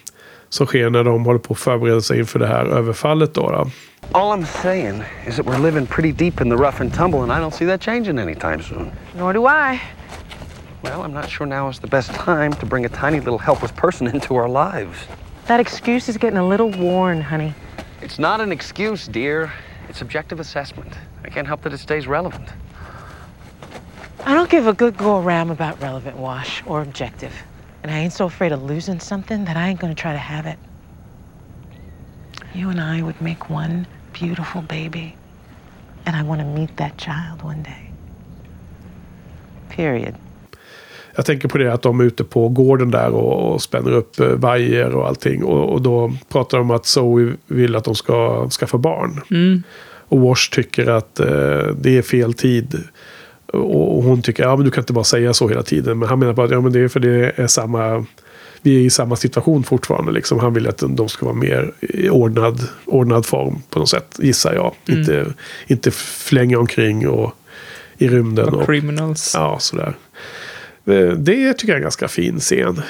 Som sker när de håller på att förbereda sig inför det här överfallet då. då. All I'm saying is that we're living pretty deep in the rough and tumble, and I don't see that changing anytime soon. Nor do I. Well, I'm not sure now is the best time to bring a tiny little helpless person into our lives. That excuse is getting a little worn, honey. It's not an excuse, dear. It's objective assessment. I can't help that it stays relevant. I don't give a good go around about relevant wash or objective. And I ain't so afraid of losing something that I ain't gonna try to have it. You and I would make one beautiful baby. And I want to meet that child one day. Period. jag tänker på det att de är ute på gården där och, och spänner upp eh, vajer och allting. Och, och då pratar de om att Zoe vill att de ska skaffa barn. Mm. Och Wash tycker att eh, det är fel tid. Och, hon tycker, ja men du kan inte bara säga så hela tiden. Men han menar på att ja, men det är för det är samma, vi är i samma situation fortfarande. Liksom. Han vill att de ska vara mer i ordnad, ordnad form på något sätt, gissar jag. Mm. Inte, inte flänga omkring och i rymden. Och Och, criminals. ja, sådär. Eh, Det tycker jag är en ganska fin scen.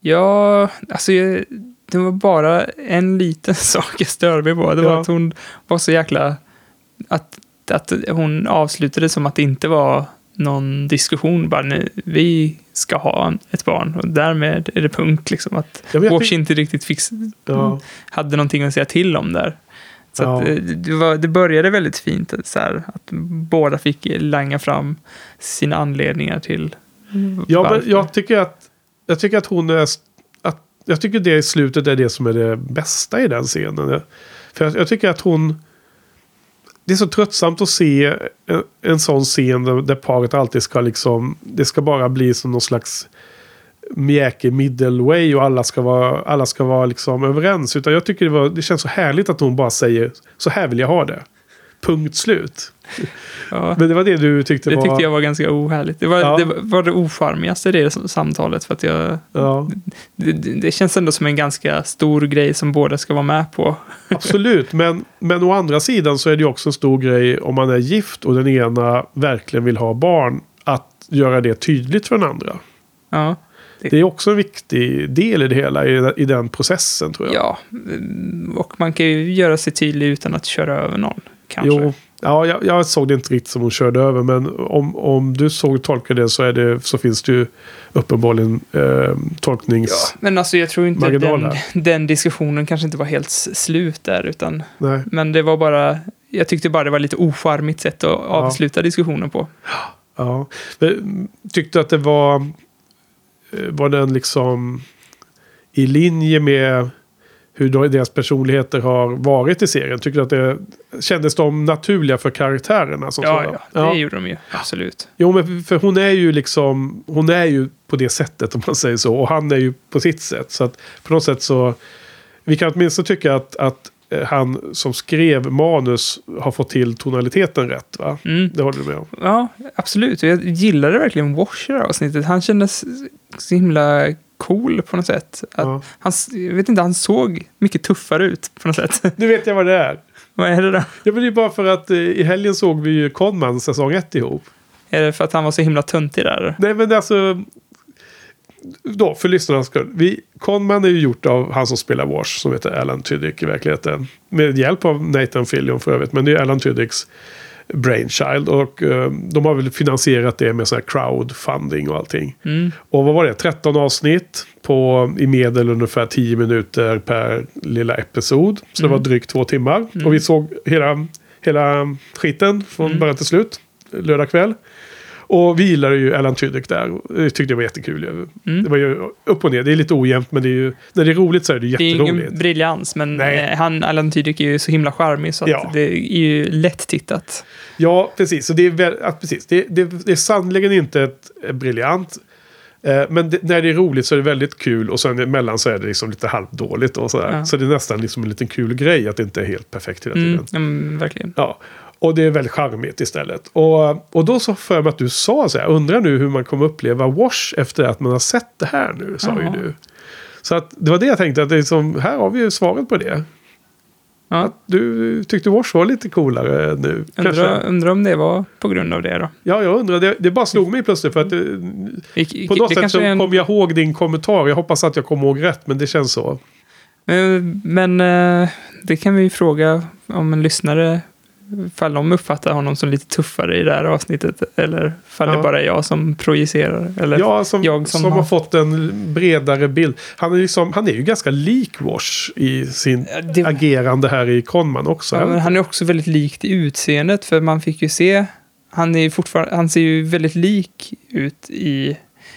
Ja, alltså det var bara en liten [LAUGHS] sak jag störde mig på. Det var Ja. att hon var så jäkla... Att, att hon avslutade som att det inte var någon diskussion. Bara, nej, vi ska ha ett barn och därmed är det punkt. Liksom, att Ja, inte riktigt fix, Ja. hade någonting att säga till om där. Så Ja. att, eh, det, var, det började väldigt fint, att så här, att båda fick langa fram sina anledningar till Ja, varför. men jag tycker att, jag tycker att hon är... Att, jag tycker det i slutet är det som är det bästa i den scenen. För jag, jag tycker att hon... Det är så tröttsamt att se en, en sån scen där, där paret alltid ska liksom... Det ska bara bli som någon slags mjäkig middleway och alla ska vara, alla ska vara liksom överens. Utan jag tycker det, var, det känns så härligt att hon bara säger så här vill jag ha det. Punkt slut. [LAUGHS] Ja. Men det var det du tyckte Det var... tyckte jag var ganska ohärligt. Det var Ja. det, var det ocharmigaste i det samtalet. För att jag, Ja. det, det det känns ändå som en ganska stor grej som båda ska vara med på. [LAUGHS] Absolut, men, men å andra sidan så är det också en stor grej om man är gift och den ena verkligen vill ha barn. Att göra det tydligt för den andra. Ja, Det är också en viktig del i det hela, i, den processen tror jag. ja. och man kan ju göra sig tydlig utan att köra över någon. Kanske. Jo, ja, jag, jag såg det inte riktigt som hon körde över, men om, om du såg tolka det så, är det så finns det ju uppenbarligen eh, tolknings... Ja, men alltså jag tror inte den, den diskussionen kanske inte var helt slut där. Utan, Nej. men det var bara, jag tyckte bara det var lite ocharmigt sätt att avsluta diskussionen på. Ja. Tyckte att det var... eh, Var den liksom i linje med hur deras personligheter har varit i serien? Tyckte att det kändes de naturliga för karaktärerna? Som Ja, ja, det gjorde de ju. Absolut. Jo, men för hon är ju liksom... Hon är ju på det sättet om man säger så. Och han är ju på sitt sätt. Så att på något sätt så... Vi kan åtminstone tycka att, att eh, han som skrev manus har fått till tonaliteten rätt. Va? Mm. Det håller du med om? Ja, absolut. Jag gillade verkligen Wash i det här avsnittet. Han kändes så himla cool på något sätt. Att Ja. han, jag vet inte, han såg mycket tuffare ut på något sätt. Nu vet jag vad det är. Vad är det då? Ja, men det är bara för att eh, i helgen såg vi ju Conman säsong 1 ihop. Är det för att han var så himla töntig där? Nej, men alltså... Då, för lyssnarnas skull. Vi, Conman är ju gjort av han som spelar Wash, som heter Alan Tudyk i verkligheten. Med hjälp av Nathan Fillion för övrigt, men det är Alan Tudyks brainchild. Och eh, de har väl finansierat det med så här crowdfunding och allting. Mm. Och vad var det? 13 avsnitt på i medel ungefär 10 minuter per lilla episod. Så det var drygt två timmar. Och vi såg hela, hela skiten från början till slut. Lördag kväll. Och vi gillade ju Alan Tudyk där. Det tyckte jag var jättekul. ju. Det var ju upp och ner. Det är lite ojämnt men det är ju, när det är roligt så är det Det är jätteroligt. ingen briljans, men Nej. eh, han, Alan Tudyk är ju så himla charmig så Ja. det är ju lätt tittat. Ja, precis. Så det är, väl, att, precis. Det, det, det är sannoliken inte ett, ett briljant. Eh, men det, när det är roligt så är det väldigt kul och sen emellan så är det liksom lite halvdåligt och sådär. Ja. Så det är nästan liksom en liten kul grej att det inte är helt perfekt hela tiden. Mm, verkligen. Ja, och det är väldigt charmigt istället. Och, och då så för mig att du sa så här, undrar nu hur man kommer uppleva Wash efter att man har sett det här nu, sa Ja. ju du. Så att det var det jag tänkte, att det är som, här har vi ju svaret på det. Ja. Du tyckte Wash var lite coolare nu. Undrar, undrar om det var på grund av det då. Ja, jag undrar. Det, det bara slog mig plötsligt för att det, Det, på något det sätt så en, kom jag ihåg din kommentar. Jag hoppas att jag kommer ihåg rätt, men det känns så. men men eh, det kan vi ju fråga om en lyssnare ifall de uppfattar honom som lite tuffare i det här avsnittet. Eller ifall det Ja. bara är jag som projicerar. Eller Ja, som, jag som, som har har- fått en bredare bild. Han är, liksom, han är ju ganska lik Wash i sin det- agerande här i Conman också. Ja, han är också väldigt likt i utseendet för man fick ju se, han, är fortfarande, han ser ju väldigt lik ut i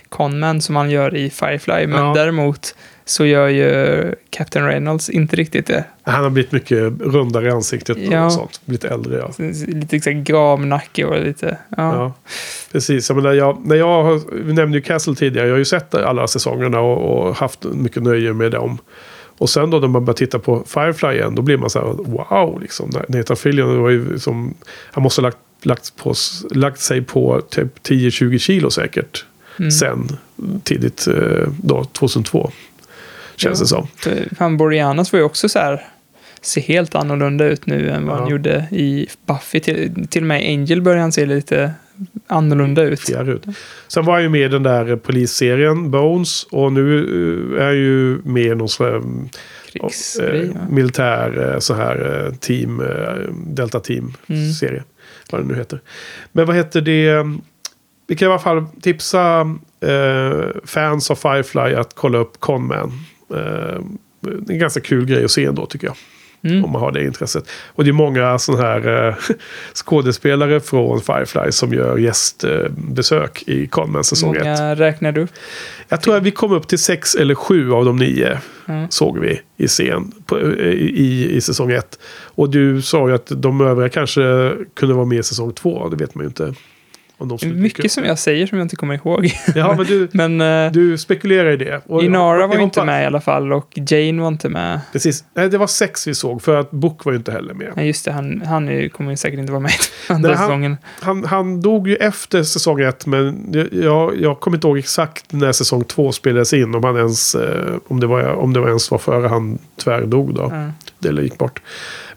Conman som han gör i Firefly. Men Ja. däremot så gör ju Captain Reynolds inte riktigt det. Han har blivit mycket rundare i ansiktet Ja. och sånt. Blivit äldre ja. Lite så här gamnacke och lite... Ja. Ja, precis. Jag menar, jag, när jag har, vi nämnde ju Castle tidigare. Jag har ju sett alla säsongerna och, och haft mycket nöje med dem. Och sen då när man börjar titta på Firefly igen. Då blir man så här wow. Liksom. Nathan Fillion var ju som, han måste ha lagt, lagt, på, lagt sig på typ 10-20 kilo säkert. Mm. Sen tidigt eh, då 2002. Känns Ja. det som. Han Boreanaz var ju också så här... Ser helt annorlunda ut nu än vad han Ja. gjorde i Buffy. Till, till och med Angel börjar han se lite annorlunda ut. Ut. Sen var han ju med i den där polisserien Bones. Och nu eh, är han ju med i någon sån här Krigsgrej. eh, va? militär eh, så här eh, team, Delta Team Mm. Vad det nu heter. Men vad heter det? Vi kan i alla fall tipsa eh, fans av Firefly att kolla upp Conman. Eh, det är en ganska kul grej att se ändå tycker jag. Mm. Om man har det intresset. Och det är många sådana här eh, [LAUGHS] skådespelare från Firefly som gör gästbesök i Conman säsong 1. Många räknade upp. Jag tror att vi kom upp till sex eller sju av de nio. Mm. Såg vi i scen på, i, i, säsong ett. Och du sa ju att de övriga kanske kunde vara med i säsong två. Det vet man ju inte. Dyka Mycket som jag säger som jag inte kommer ihåg. Ja, men du, [LAUGHS] Men eh, du spekulerar i det. Och- Inara var inte med i alla fall och Jane var inte med. Precis. Nej, det var sex vi såg. För att Book var ju inte heller med. Nej, just det. Han, han kommer säkert inte vara med i andra Nej, han- säsongen. Han, han dog ju efter säsong ett. Men jag, jag kommer inte ihåg exakt när säsong två spelades in. Om, han ens, eh, om, det, var, om det var ens var före han tyvärr dog då. Ja. Eller gick bort.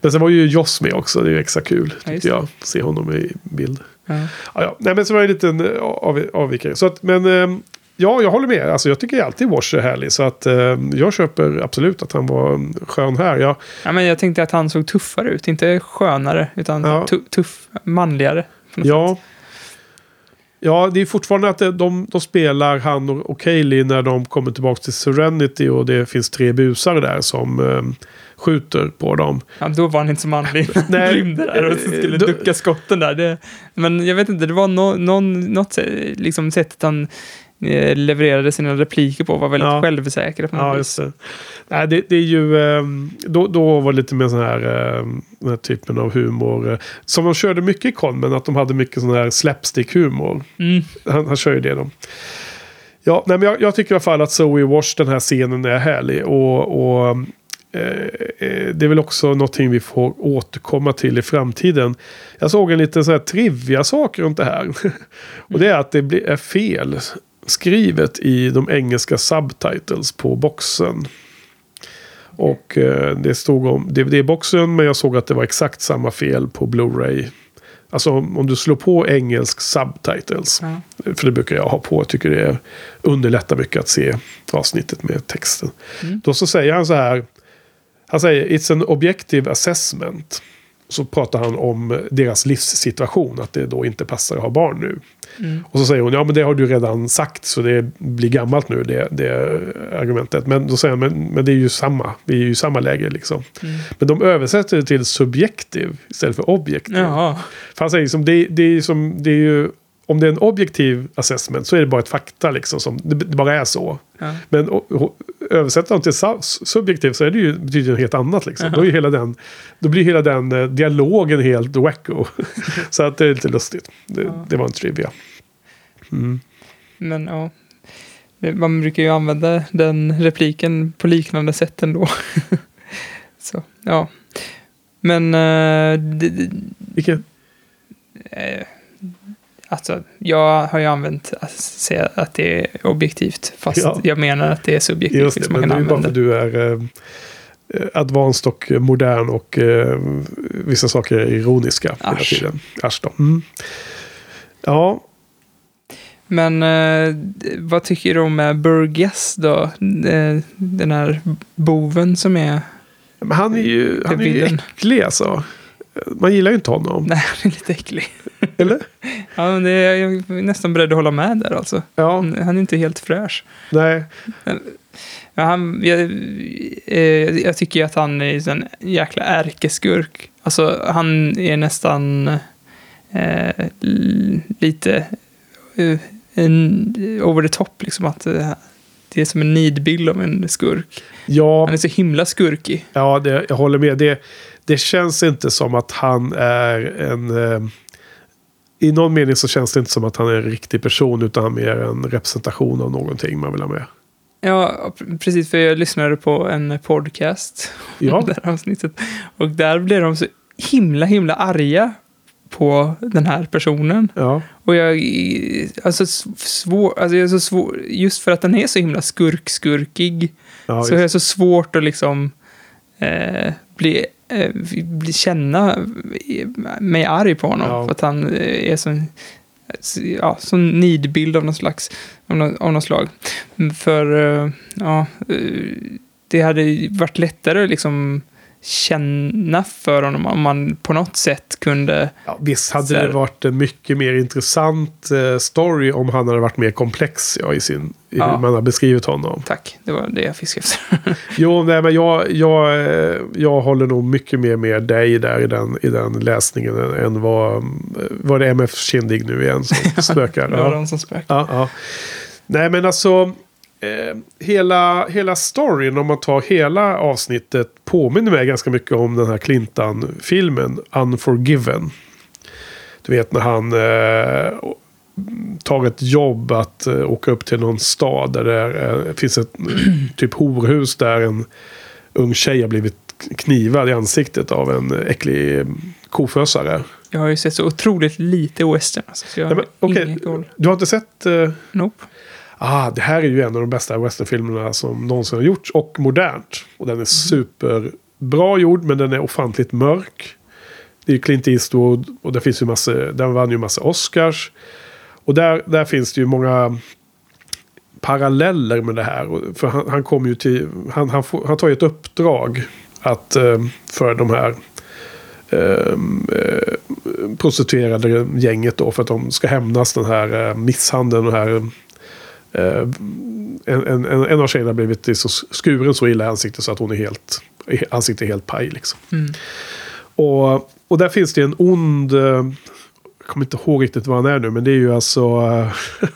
Men sen var ju Joss med också. Det är ju extra kul. Ja, jag. Se honom i bild. Ja. Ja, ja. Nej, men så var det en liten eh, av, avvikare. Så att, men ehm, ja, jag håller med. Alltså, jag tycker alltid Wash är härlig. Så att ehm, jag köper absolut att han var mm, skön här. Jag, Ja, men jag tänkte att han såg tuffare ut. Inte skönare, utan Ja. tu- tuff, manligare. ja. sätt. Ja, det är fortfarande att det- de, de spelar han och, och Kaylee när de kommer tillbaka till Serenity och det finns tre busar där som ehm, skjuter på dem. Ja, då var han inte så manlig. Han [LAUGHS] Nej, [LAUGHS] rymde där och så skulle då- ducka skotten där. Det, men jag vet inte, det var no, någon, något sä- liksom sättet han eh, levererade sina repliker på var väldigt Ja. självsäker på Ja, just det. Nej, det, det är ju... ehm, Då, då var det lite mer sån här, ehm, den här typen av humor. eh, Som de körde mycket i Con, men att de hade mycket sån här slapstick-humor. Mm. Han, han kör ju det då. Ja, nej, men jag, jag tycker i alla fall att Zoe Wash, den här scenen är härlig. Och, och eh, eh, det är väl också någonting vi får återkomma till i framtiden. Jag såg en liten sån här trivia-sak runt det här. [LAUGHS] och det är att det blir, är fel skrivet i de engelska subtitles på boxen. Och eh, det stod om DVD-boxen men jag såg att det var exakt samma fel på Blu-ray. Alltså om du slår på engelsk subtitles. Ja. För det brukar jag ha på. Jag tycker det underlättar mycket att se avsnittet med texten. Mm. Då så säger han så här. Han säger It's an objective assessment. Så pratar han om deras livssituation. Att det då inte passar att ha barn nu. Mm. Och så säger hon, ja men det har du redan sagt så det blir gammalt nu det, det argumentet. Men då säger han, men, men det är ju samma. Vi är ju i samma läge liksom. Mm. Men de översätter det till subjektiv istället för objektiv. Jaha. För han säger liksom, det, det är som, det är ju, om det är en objektiv assessment så är det bara ett fakta liksom. Som, det, det bara är så. Ja. Men o- o- översätter de till subjektiv så är det ju, betyder det något helt annat. Liksom. Då, är hela den, då blir hela den eh, dialogen helt wacko. [LAUGHS] så att det är lite lustigt. Det, det var en trivia. Mm. Men ja. Man brukar ju använda den repliken på liknande sätt ändå. [LAUGHS] så, ja. Men eh, Vilket, eh, alltså, jag har ju använt att säga att det är objektivt. Fast Ja. jag menar att det är subjektivt. just det, liksom, men man det är bara för att du är eh, advanced och modern och eh, vissa saker är ironiska hela Asch. tiden. Asch då. Mm. Ja, Men eh, vad tycker du om eh, Burgess då? Eh, Den här boven som är... men han är ju, han är ju äcklig alltså. Man gillar ju inte honom. Nej, han är lite äcklig. Eller? [LAUGHS] Ja, men det är, jag är nästan beredd att hålla med där alltså. Ja, Han, han är inte helt fräsch. nej. Ja, han, jag, eh, jag tycker att han är en jäkla ärkeskurk. Alltså, han är nästan eh, lite... eh, en over the top, liksom att eh, det är som en nidbild av en skurk. Ja, Han är så himla skurkig. ja det, jag håller med. Det, det känns inte som att han är en... Eh, I någon mening så känns det inte som att han är en riktig person utan mer en representation av någonting man vill ha med. Ja, precis, för jag lyssnade på en podcast Ja. [LAUGHS] det här avsnittet. Och där blev de så himla, himla arga på den här personen. Ja, Och jag, alltså svår, alltså jag är så svår, just för att den är så himla skurk-skurkig, ja, så är det så svårt att liksom eh, bli, eh, bli, känna mig arg på honom. Ja. För att han eh, är så, ja, sån nidbild av någon slags, av någon, av någon slag. För, eh, ja, eh, det hade varit lättare liksom känna för honom om man på något sätt kunde ja, visst hade det varit en mycket mer intressant eh, story om han hade varit mer komplex ja, i, sin, i Ja. hur man har beskrivit honom. Tack, det var det jag fiskade efter. [LAUGHS] Jo, nej, men jag, jag, eh, jag håller nog mycket mer med dig där i den, i den läsningen än, än vad, vad det är MF Kindig nu igen som [LAUGHS] spökar. Det var Ja. de som spökade. Ja, ja. Nej, men alltså. Eh, hela, hela storyn, om man tar hela avsnittet, påminner mig ganska mycket om den här Clintan-filmen Unforgiven. Du vet när han eh, tar ett jobb att eh, åka upp till någon stad där det eh, finns ett [CLEARS THROAT] typ horhus där en ung tjej har blivit knivad i ansiktet av en äcklig eh, kofösare. Jag har ju sett så otroligt lite western. Alltså, så jag Nej, men, koll. Du har inte sett... Eh, Nope. Ah, det här är ju en av de bästa westernfilmerna som någonsin har gjorts. Och modernt. Och den är superbra gjord, men den är ofantligt mörk. Det är ju Clint Eastwood och det finns ju massa, den vann ju massa Oscars. Och där, där finns det ju många paralleller med det här. För han, han kommer ju till, han, han, får, han tar ju ett uppdrag att eh, för de här eh, eh, prostituerade gänget då för att de ska hämnas den här misshandeln och den här en, en, en, en av tjejerna har blivit så skuren så illa i ansiktet så att hon är helt, ansiktet är helt paj liksom. Mm. Och, och där finns det en ond, eh, jag kommer inte ihåg riktigt vad han är nu, men det är ju alltså, eh, [LAUGHS]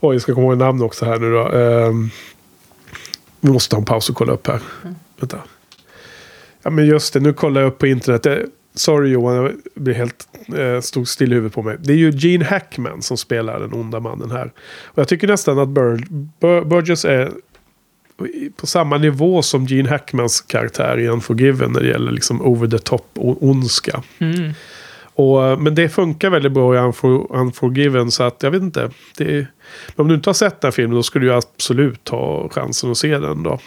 oj jag ska komma ihåg namn också här nu då. Eh, vi måste ta en paus och kolla upp här. Vänta. Ja men just det, nu kollar jag upp på internet. Sorry Johan, jag blir helt eh, stod still i huvudet på mig. Det är ju Gene Hackman som spelar den onda mannen här. Och jag tycker nästan att Bur Bur Burgess är på samma nivå som Gene Hackmans karaktär i Unforgiven när det gäller liksom over the top och ondska. Mm. Och, eh, men det funkar väldigt bra i Unfor Unforgiven så att jag vet inte. Är, om du inte har sett den här filmen då skulle du absolut ta chansen att se den då.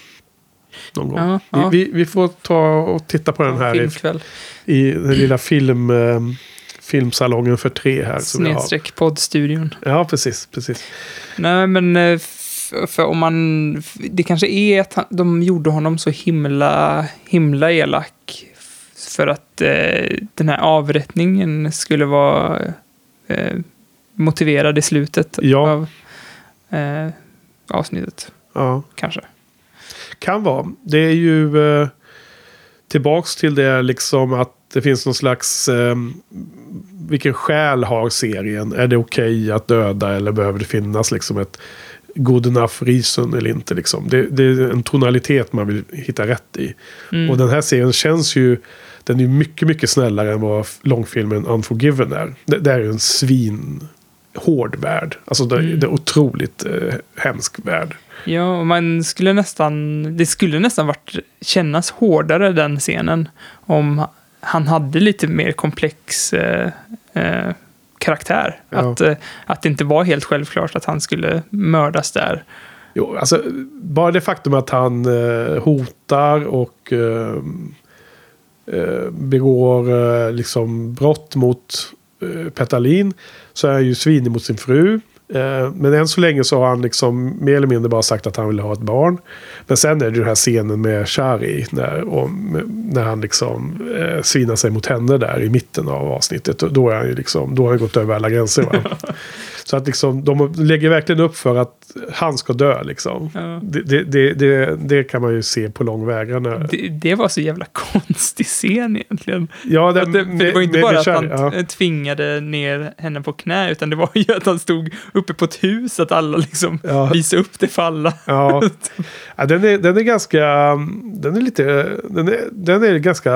Någon gång. Ja, ja. Vi, vi, får ta och titta på den här i, Filmkväll. i den lilla film, eh, filmsalongen för tre här. Snedstreck poddstudion. Ja, precis. precis. Nej, men eh, för om man... Det kanske är att han, de gjorde honom så himla, himla elak. För att eh, den här avrättningen skulle vara eh, motiverad i slutet Ja. av eh, avsnittet. Ja. Kanske. Kan vara. Det är ju eh, tillbaks till det liksom att det finns någon slags... Eh, vilken själ har serien? Är det okej att döda eller behöver det finnas liksom ett good enough reason eller inte? Liksom? Det, det är en tonalitet man vill hitta rätt i. Mm. Och den här serien känns ju... Den är mycket, mycket snällare än vad långfilmen Unforgiven är. Det, det är ju en svin hård värld. Alltså det, Mm. det är otroligt eh, hemsk värld. Ja, man skulle nästan... Det skulle nästan varit, kännas hårdare den scenen om han hade lite mer komplex eh, eh, karaktär. Ja. Att, eh, att det inte var helt självklart att han skulle mördas där. Jo, alltså, bara det faktum att han eh, hotar och eh, eh, begår liksom brott mot Petalin så är han ju svinig mot sin fru. Eh, men än så länge så har han liksom mer eller mindre bara sagt att han vill ha ett barn. Men sen är det ju den här scenen med Shari när, och, när han liksom eh, svinar sig mot henne där i mitten av avsnittet. Och Då, är han ju liksom, då har han gått över alla gränser. [LAUGHS] Så att liksom, de lägger verkligen upp för att han ska dö liksom. Ja. Det, det, det, det, kan man ju se på lång väg. Det, var så jävla [LAUGHS] konstig scen egentligen. ja, Att det, för det var ju inte bara med att han ja. tvingade ner henne på knä, utan det var ju att han stod uppe på ett hus, att alla liksom Ja. visade upp det för alla. Ja. [LAUGHS] ja den, är, den är ganska... Den är lite... Den är, den är ganska...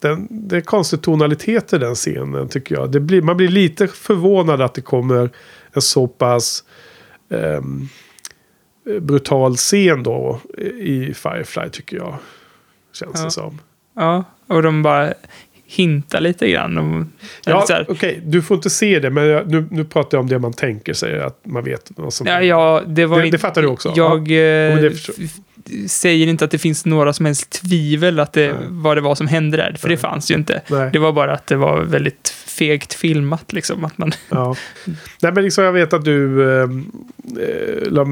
Den, det är konstig tonalitet i den scenen tycker jag. Det blir, man blir lite förvånad att det kommer en så pass ehm, brutal scen då i Firefly tycker jag. Känns Ja. det som. Ja, och de bara hintar lite grann. om- Ja, okej, du får inte se det, men jag, nu, nu pratar jag om det man tänker sig. Att man vet vad som... Ja, ja, det var Det- det fattar du också? Jag Ja, säger inte att det finns några som helst tvivel att det, Nej. vad det var som hände där, för Nej. det fanns ju inte. Nej. Det var bara att det var väldigt fegt filmat, liksom. Att man, Ja. Nej, men liksom jag vet att du eh, eh, la,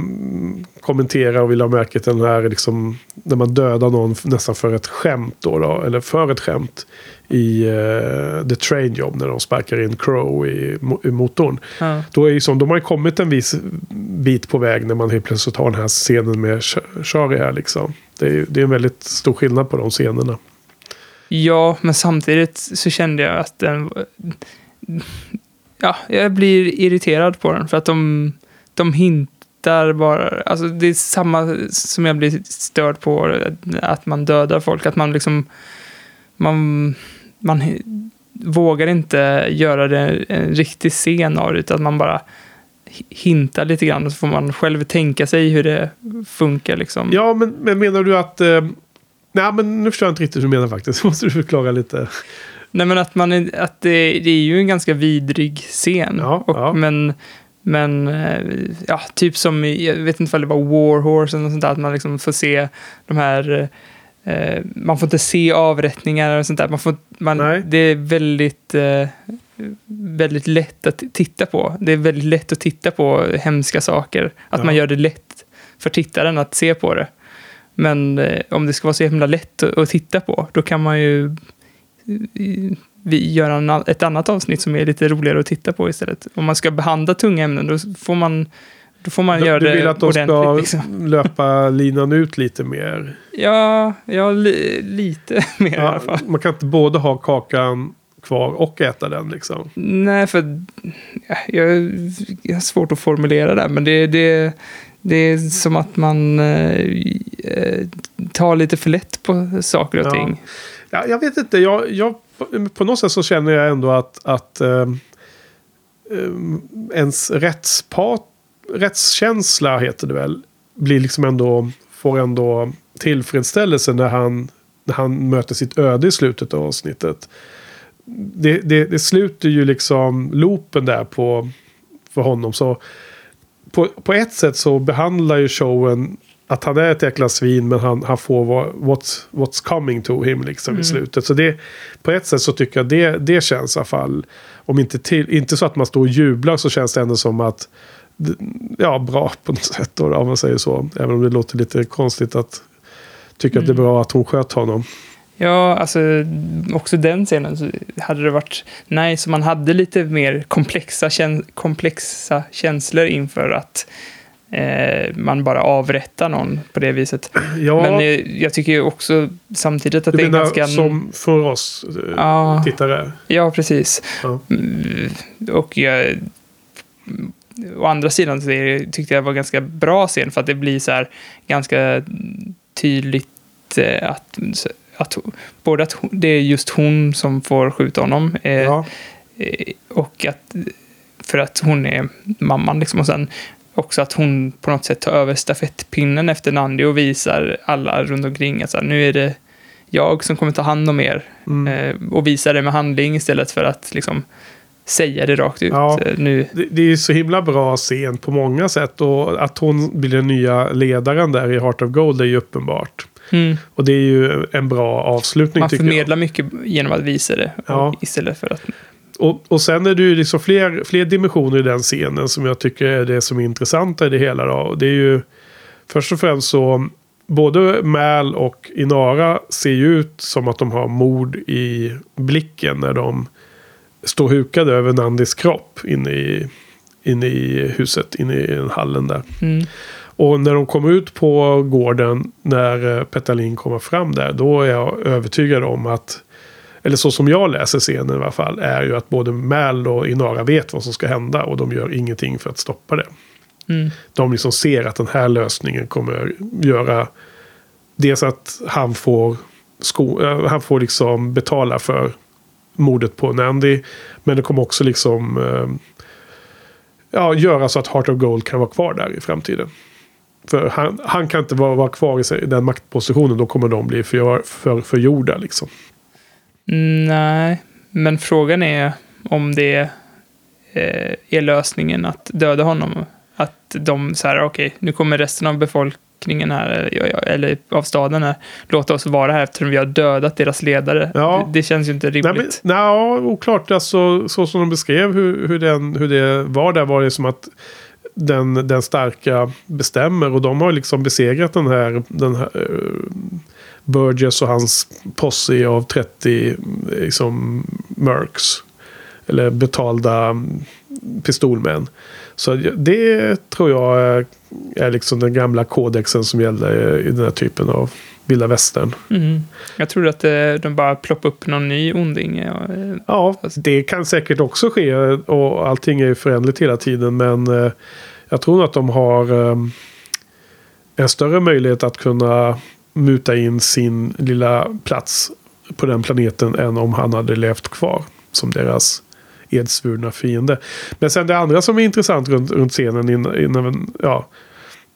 kommenterar och vill ha märke till den här liksom, när man dödar någon nästan för ett skämt då, då eller för ett skämt i eh, The Train Job när de sparkar in Crow i, i motorn. ja. Då är ju som, de har ju kommit en viss bit på väg när man helt plötsligt har den här scenen med Shari här liksom. Det är, det är en väldigt stor skillnad på de scenerna ja, men samtidigt så kände jag att den... Ja, jag blir irriterad på den för att de, de hintar bara... Alltså det är samma som jag blir störd på, att man dödar folk. Att man liksom... Man, man vågar inte göra det en riktig scen av det, utan man bara hintar lite grann och så får man själv tänka sig hur det funkar liksom. Ja, men, men menar du att... Eh, nej, men nu förstår jag inte riktigt hur du menar faktiskt. [LAUGHS] Måste du förklara lite. Nej men att, man är, att det, det är ju en ganska vidrig scen. Ja, och, ja. Men, men eh, ja, typ som jag vet inte om det var War Horse eller något sånt där, att man liksom får se de här, eh, man får inte se avrättningar och sånt där. Man får, man, Nej. det är väldigt, eh, väldigt lätt att titta på. Det är väldigt lätt att titta på hemska saker. Att Ja. man gör det lätt för tittaren att se på det. Men eh, om det ska vara så himla lätt att, att titta på, då kan man ju eh, vi göra en, ett annat avsnitt som är lite roligare att titta på istället. Om man ska behandla tunga ämnen, då får man, då får man göra Du det vill att de ska ordentligt. Liksom. löpa linan ut lite mer. Ja, ja li, lite [LAUGHS] mer i alla Ja, fall. man kan inte både ha kakan kvar och äta den liksom. Nej, för ja, jag, jag har svårt att formulera det, men det, det, det är som att man eh, eh, tar lite för lätt på saker och Ja. ting. Ja, jag vet inte, jag, jag, på något sätt så känner jag ändå att, att um, ens rättspart, rättskänsla heter det väl, blir liksom ändå, får ändå tillfredsställelse när han, när han möter sitt öde i slutet av avsnittet. Det, det, det sluter ju liksom loopen där på, för honom. Så på, på ett sätt så behandlar ju showen att han är ett jäkla svin men han, han får vad, what's, what's coming to him liksom i slutet. Så det, på ett sätt så tycker jag det, det känns i alla fall, om inte, till, inte så att man står och jublar så känns det ändå som att, ja bra på något sätt då, om man säger så. Även om det låter lite konstigt att tycka att det är bra att hon sköt honom. Ja, alltså också den scenen så hade det varit nice om man hade lite mer komplexa, kän komplexa känslor inför att eh, man bara avrättar någon på det viset. Ja, Men eh, jag tycker också samtidigt att det är ganska... som för oss eh, Ja. tittare? Ja, precis. Ja. Mm, Och jag... Å andra sidan så det, tyckte jag var ganska bra scen för att det blir så här ganska tydligt eh, att, att både att det är just hon som får skjuta honom eh, Ja. eh, och att för att hon är mamman liksom och sen också att hon på något sätt tar över stafettpinnen efter Nandi och visar alla runt omkring att så här, nu är det jag som kommer ta hand om er Mm. eh, och visa det med handling istället för att liksom säga det rakt ut. Ja. Eh, Nu, Det, det är så himla bra scen på många sätt. Och att hon blir den nya ledaren där i Heart of Gold är ju uppenbart. Mm, Och det är ju en bra avslutning man förmedlar mycket genom att visa det Ja. istället för att... Och, och sen är det ju liksom fler, fler dimensioner i den scenen som jag tycker är det som är intressanta i det hela. Då. Det är ju först och främst så både Mal och Inara ser ju ut som att de har mord i blicken när de står hukade över Nandis kropp inne i, inne i huset, inne i hallen där. Mm. Och när de kommer ut på gården, när eh, Petalin kommer fram där, då är jag övertygad om att, eller så som jag läser scenen i alla fall, är ju att både Mal och Inara vet vad som ska hända och de gör ingenting för att stoppa det. Mm. De liksom ser att den här lösningen kommer göra dels att han får, sko, eh, han får liksom betala för mordet på Nandy, men det kommer också liksom eh, ja, göra så att Heart of Gold kan vara kvar där i framtiden. För han, han kan inte vara, vara kvar i den maktpositionen. Då kommer de bli för, för, förgjorda liksom. Mm, Nej, men frågan är om det eh, är lösningen att döda honom. Att de så här, okej, nu kommer resten av befolkningen här, ja, eller av staden här, låta oss vara här eftersom vi har dödat deras ledare. Ja. Det, det känns ju inte Nej, men, rimligt. nej, oklart. Alltså, så som de beskrev hur, hur, den, hur det var där var det som att den, den starka bestämmer. Och de har liksom besegrat den här, den här eh, Burgess och hans posse av 30 eh, liksom, mercs. Eller betalda mm, pistolmän. Så det tror jag är, liksom den gamla kodexen som gäller i den här typen av vilda västern. Mm. Jag tror att eh, de bara ploppar upp någon ny onding. Ja, eh, Ja, det kan säkert också ske och allting är ju förändligt hela tiden. Men eh, jag tror att de har eh, en större möjlighet att kunna muta in sin lilla plats på den planeten än om han hade levt kvar som deras edsvurna fiende. Men sen det andra som är intressant runt, runt scenen innan, innan, ja,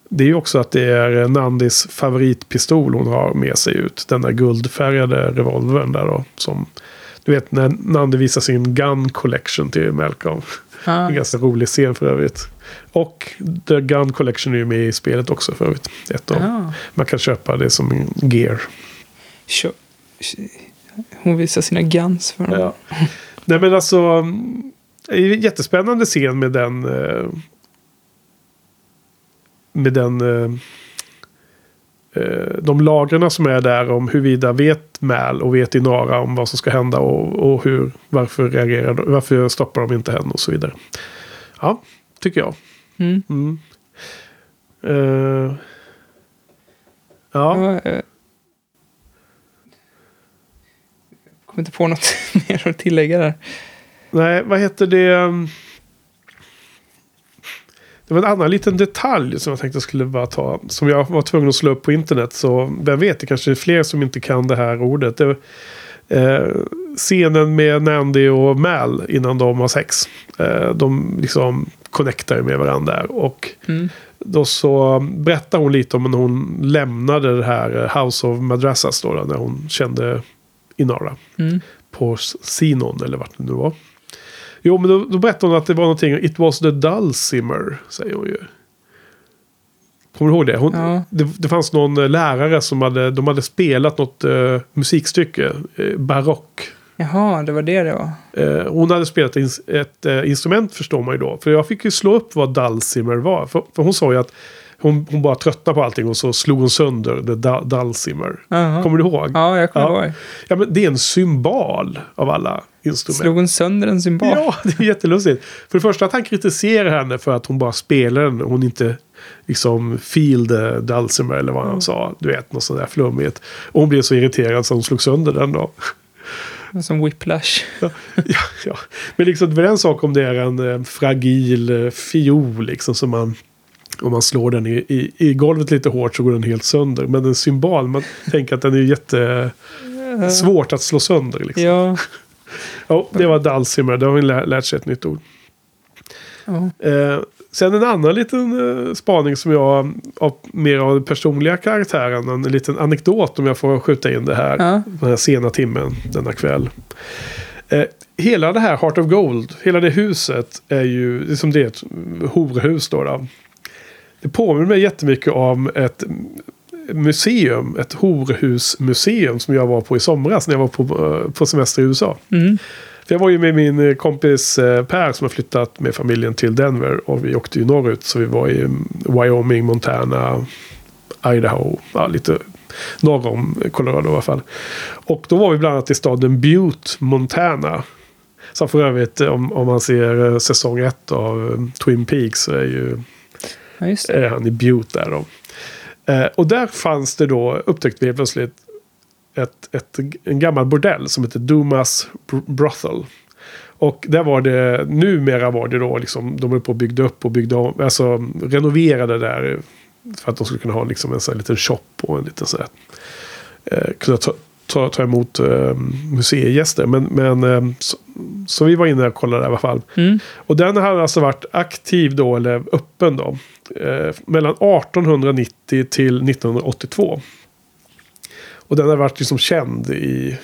det är ju också att det är Nandis favoritpistol hon har med sig ut. Den där guldfärgade revolvern där då. Som, du vet när Nandi visar sin gun collection till Malcolm. ah, En ganska rolig scen för övrigt. Och The Gun Collection är ju med i spelet också för övrigt. Ett av, ja. Man kan köpa det som en gear. Hon visar sina guns för honom. Ja. Nej men alltså. jättespännande scen med den. eh, Med den. eh, eh, De lagren som är där om huruvida vet Mal och vet Inara om vad som ska hända och, och hur, varför reagerar de, varför stoppar de inte henne och så vidare. Ja, tycker jag. Mm. Mm. Eh, ja, Ja, eh, kommer inte på något [LAUGHS] mer att tillägga där. nej, vad heter det? um, Det var en annan liten detalj som jag tänkte jag skulle bara ta. Som jag var tvungen att slå upp på internet. Så vem vet, det kanske är fler som inte kan det här ordet. Det, eh, scenen med Nandy och Mal innan de har sex. Eh, de liksom connectar med varandra där. Och Mm. då så berättar hon lite om när hon lämnade det här eh, House of Madrassas då, då när hon kände Inara Mm. på Sinon eller vart det nu var. Jo, men då, då berättade hon att det var någonting. It was the dulcimer, säger hon ju. Kommer du ihåg det? Hon, Ja. det? Det fanns någon eh, lärare som hade, de hade spelat något eh, musikstycke, eh, barock. Jaha, det var det det var. Eh, hon hade spelat ins- ett eh, instrument förstår man ju då. För jag fick ju slå upp vad dulcimer var. För, för hon sa ju att hon, hon bara tröttnade på allting och så slog hon sönder the du- dulcimer. Jaha. Kommer du ihåg? Ja, jag kommer Ja. ihåg. Ja, men det är en symbol av alla instrument. Slog hon sönder en symbol? Ja, det är jättelustigt. För det första att han kritiserar henne för att hon bara spelar den. och Hon inte liksom feel the dulcimer eller vad han sa. Du vet, något sånt där flummigt. Och hon blev så irriterad så hon slog sönder den då. Som whiplash. ja, ja. Men liksom, det är en sak om det är en eh, fragil eh, fiol liksom som man... Om man slår den i, i, i golvet lite hårt så går den helt sönder. Men en symbol, man tänker att den är jätte... Svårt att slå sönder. Liksom. Ja. [LAUGHS] Ja, det var dulcimer. Det har vi lä- lärt sig ett nytt ord. ja. Eh, sen en annan liten eh, spaning som jag av mer av den personliga karaktären. En liten anekdot om jag får skjuta in det här. Ja. Den här sena timmen denna kväll. Eh, hela det här Heart of Gold, hela det huset är ju, som det är ett horhus då. då. Det påminner mig jättemycket om ett museum, ett horhusmuseum som jag var på i somras när jag var på, eh, på semester i USA. Mm. För jag var ju med min eh, kompis eh, Per som har flyttat med familjen till Denver. Och vi åkte ju norrut. Så vi var i mm, Wyoming, Montana, Idaho. Ja, lite norr om Colorado i alla fall. Och då var vi bland annat i staden Butte, Montana. Som för övrigt, om, om man ser säsong ett av Twin Peaks så är ju Ja, är han i Butte där då. Eh, och där fanns det då, upptäckte vi plötsligt, ett, ett, en gammal bordell som heter Dumas Br- Brothel. Och där var det, numera var det då liksom, de höll på och byggde upp och byggde om, alltså renoverade där. För att de skulle kunna ha liksom en sån här liten shop och en liten sån här, eh, kunna ta, ta, ta emot eh, museigäster. Men, men eh, så, så vi var inne och kollade där i alla fall. Mm. Och den hade alltså varit aktiv då, eller öppen då, eh, mellan 1890 till 1982. Och den har varit liksom känd i,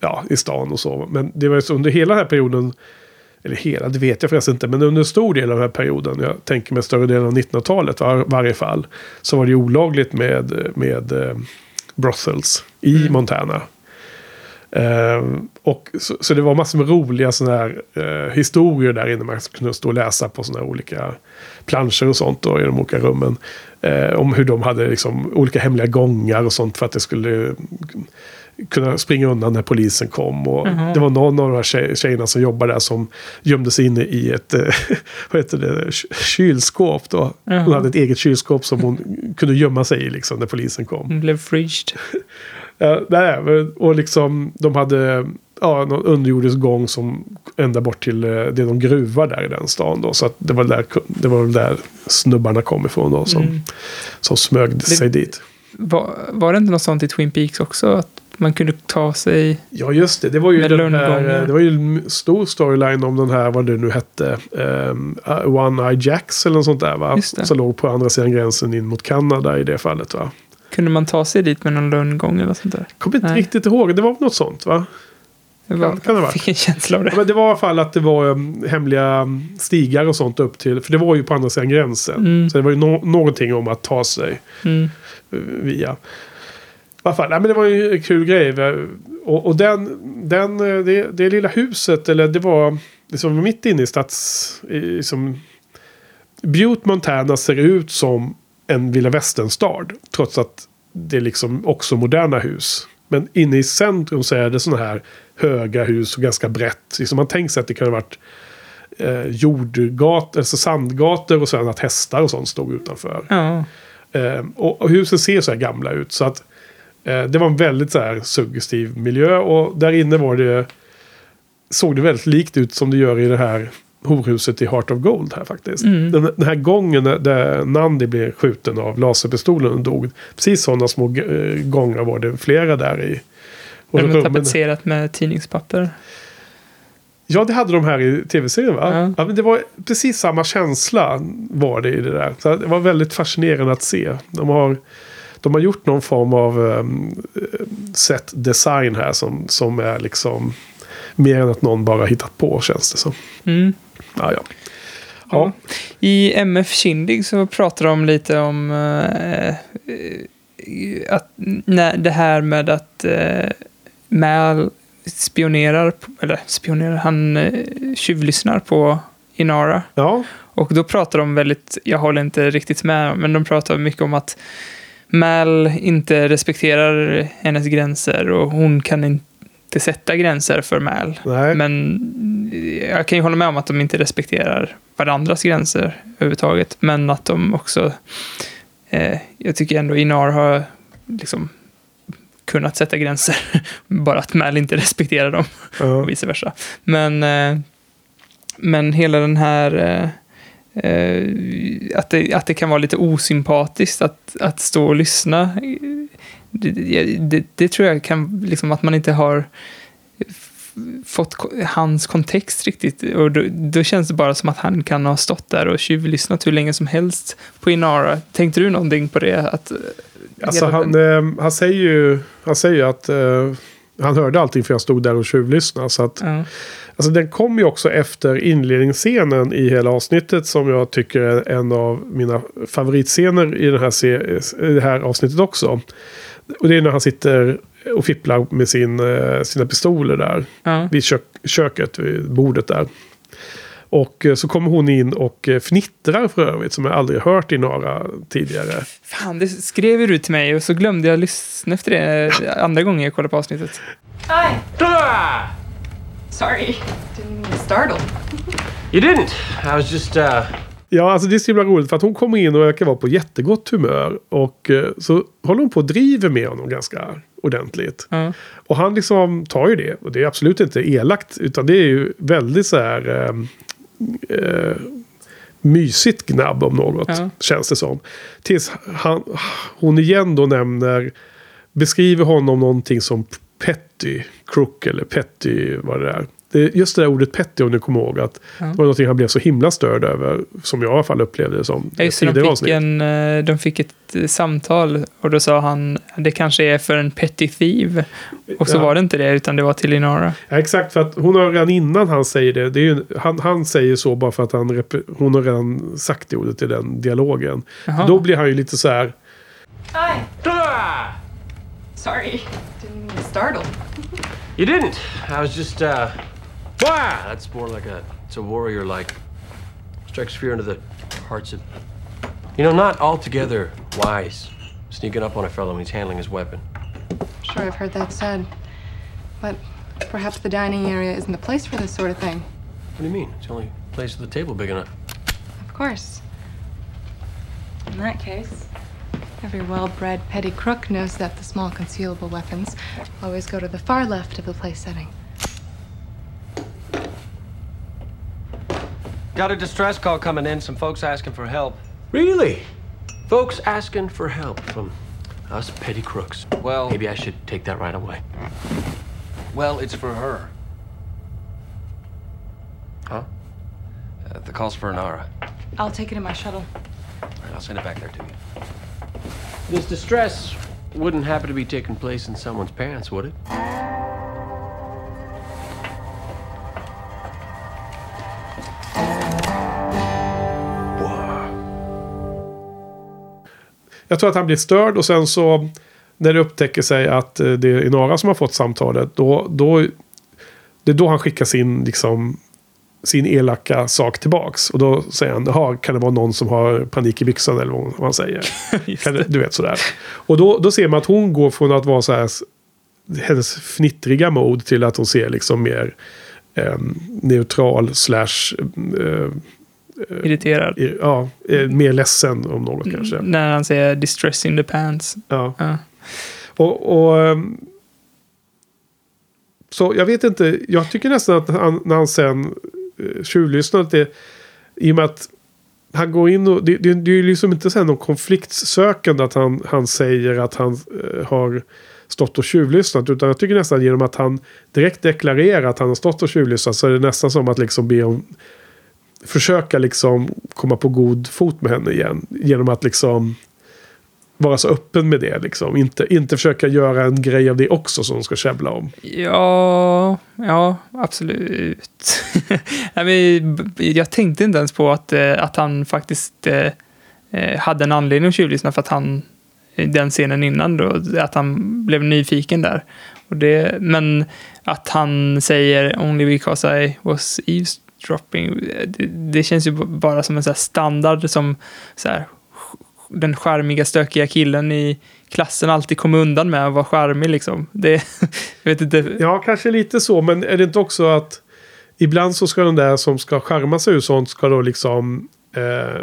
ja, i stan och så. Men det var under hela den här perioden, eller hela, det vet jag förresten inte, men under en stor del av den här perioden, jag tänker mig större delen av 1900-talet var, varje fall, så var det olagligt med, med eh, brothels i Montana. Ehm, och så, så det var massor med roliga sådana här eh, historier där inne. Man kunde stå och läsa på sådana här olika planscher och sånt då, i de olika rummen. Eh, om hur de hade liksom olika hemliga gångar och sånt för att det skulle eh, kunna springa undan när polisen kom. Och Det var någon av de här tjej, tjejerna som jobbade där som gömde sig inne i ett [LAUGHS] vad heter det, ky- kylskåp. Då. Hon Jaha. hade ett eget kylskåp som hon kunde gömma sig i liksom, när polisen kom. Hon blev fridged. [LAUGHS] Ja, nej, och liksom de hade ja, någon underjordisk gång som ända bort till eh, det är någon gruva där i den stan då. Så att det var där, det var där snubbarna kom ifrån då som, Mm. som smög sig dit. Var, var det inte något sånt i Twin Peaks också? Att man kunde ta sig... Ja just det, det var ju den här, lönngångar. det var ju en stor storyline om den här, vad det nu hette, um, One Eye Jacks eller något sånt där va? Det. Som låg på andra sidan gränsen in mot Kanada i det fallet va? Kunde man ta sig dit med någon lönngång eller sånt där? Kommer inte Nej. riktigt ihåg, det var något sånt va? Det var, Kan- kan det vara? [LAUGHS] fick en känsla av det. Ja, men det var i alla fall att det var um, hemliga um, stigar och sånt upp till. För det var ju på andra sidan gränsen. Mm. Så det var ju no- någonting om att ta sig Mm. uh, via. I alla fall, nej, men det var ju en kul grej. Och, och den, den, eh, det, det lilla huset, eller det var liksom mitt inne i stads... I, som, Butte, Montana ser ut som en vilda västern-stad. Trots att det är liksom också moderna hus. Men inne i centrum så är det sådana här höga hus och ganska brett. Liksom man tänker sig att det kan ha varit eh, jordgator, alltså sandgator och sen att hästar och sånt stod utanför. Ja. Eh, och, och husen ser så här gamla ut. Så att eh, det var en väldigt så här suggestiv miljö. Och där inne var det, såg det väldigt likt ut som det gör i det här horhuset i Heart of Gold här faktiskt. Mm. Den, den här gången där- Nandi blev skjuten av laserpistolen och dog. Precis sådana små eh, gångar var det flera där i. Och De rummen- tapetserat med tidningspapper. Ja, det hade de här i tv-serien va? Ja. Ja. men det var precis samma känsla var det i det där. Så det var väldigt fascinerande att se. De har, de har gjort någon form av um, set design här som, som är liksom mer än att någon bara hittat på känns det som. Mm. Ja, ja. Ja. I MF Kindig så pratar de lite om eh, eh, att när det här med att eh, Mal spionerar, eller spionerar, han eh, tjuvlyssnar på Inara. ja. Och då pratar de väldigt, jag håller inte riktigt med, men de pratar mycket om att Mal inte respekterar hennes gränser och hon kan inte sätta gränser för Mal. Nej. Men jag kan ju hålla med om att de inte respekterar varandras gränser överhuvudtaget. Men att de också, eh, jag tycker ändå Inar har liksom kunnat sätta gränser. [LAUGHS] Bara att Mal inte respekterar dem ja. och vice versa. Men, eh, men hela den här... Eh, eh, att, det, att det kan vara lite osympatiskt att, att stå och lyssna. Det, det, det tror jag kan, liksom att man inte har fått hans kontext riktigt. Och då, då känns det bara som att han kan ha stått där och tjuvlyssnat hur länge som helst på Inara. Tänkte du någonting på det? Att, eh, Alltså hela han, eh, han säger ju han säger ju att eh, han hörde allting för jag stod där och tjuvlyssnade. Så att ja. Alltså den kom ju också efter inledningsscenen i hela avsnittet som jag tycker är en av mina favoritscener i, den här se- det här avsnittet också. Och det är när han sitter och fipplar med sin, eh, sina pistoler där Ja. vid kök, köket, vid bordet där. Och eh, så kommer hon in och eh, fnittrar för övrigt som jag aldrig hört i några tidigare. Fan, det skrev du till mig och så glömde jag lyssna efter det andra gången jag kollade på avsnittet. Sorry. Didn't mean to startle. You didn't. I was just, uh, Ja, alltså det är så himla roligt för att hon kommer in och verkar vara på jättegott humör. Och eh, så håller hon på och driver med honom ganska ordentligt. Ja. Och han liksom tar ju det. Och det är absolut inte elakt. Utan det är ju väldigt så här... Eh, eh, mysigt gnabb om något. Ja. Känns det som. Tills han, hon igen då nämner... Beskriver honom någonting som petty crook eller petty vad det är. Just det där ordet petty om du kommer ihåg. Att Ja. Det var någonting han blev så himla störd över. Som jag i alla fall upplevde det som. Ja, just det, de fick, en, eh, de fick ett eh, samtal och då sa han det kanske är för en petty thief. Och så Ja. var det inte det, utan det var till Inara. Ja, exakt, för att hon har redan innan han säger det. det är ju, han, han säger så bara för att han, hon har redan sagt det ordet i den dialogen. Jaha. Då blir han ju lite så här. Hi. Sorry. Didn't startle. You didn't. I was just, uh, wow! That's more like a, it's a warrior like. Strikes fear into the hearts of, you know, not altogether wise. Sneaking up on a fellow when he's handling his weapon. Sure, I've heard that said. But perhaps the dining area isn't the place for this sort of thing. What do you mean? It's the only place with a table big enough. Of course. In that case, every well bred petty crook knows that the small concealable weapons always go to the far left of the place setting. Got a distress call coming in. Some folks asking for help. Really? Folks asking for help from us petty crooks. Well- maybe I should take that right away. Well, it's for her. Huh? Uh, the call's for Inara. I'll take it in my shuttle. All right, I'll send it back there to you. This distress wouldn't happen to be taking place in someone's pants, would it? Jag tror att han blir störd och sen så. När det upptäcker sig att eh, det är Inara som har fått samtalet. Då, då, det är då han skickar sin liksom. Sin elaka sak tillbaks. Och då säger han, jaha, kan det vara någon som har panik i byxan eller vad han säger. [LAUGHS] Det. du vet sådär. Och då, då ser man att hon går från att vara så här. Hennes fnittriga mode till att hon ser liksom mer eh, neutral slash. Eh, Irriterad. i- ja, eh, mer ledsen om något kanske. När han säger distress in the pants. Ja. Ja. Och, och ehm, så jag vet inte, jag tycker nästan att han, när han sen uh, tjuvlyssnar det, i och med att han går in och, det, det, det är ju liksom inte sen någon konfliktsökande att han, han säger att han eh, har stått och tjuvlyssnat. Utan jag tycker nästan genom att han direkt deklarerar att han har stått och tjuvlyssnat så är det nästan som att liksom be om försöka liksom komma på god fot med henne igen. Genom att liksom vara så öppen med det. Liksom. Inte, inte försöka göra en grej av det också som de ska käbbla om. Ja, ja, absolut. [LAUGHS] Nej, men, jag tänkte inte ens på att, eh, att han faktiskt eh, eh, hade en anledning att tjuvlyssna för att han, i den scenen innan då, att han blev nyfiken där. Och det, men att han säger only because I was eavesdropping, dropping, det, det känns ju bara som en så här standard som så här, den charmiga, stökiga killen i klassen alltid kommer undan med att vara charmig liksom. Det, [LAUGHS] jag vet inte. Ja, kanske lite så. Men är det inte också att ibland så ska den där som ska skärma sig ur sånt ska då liksom eh,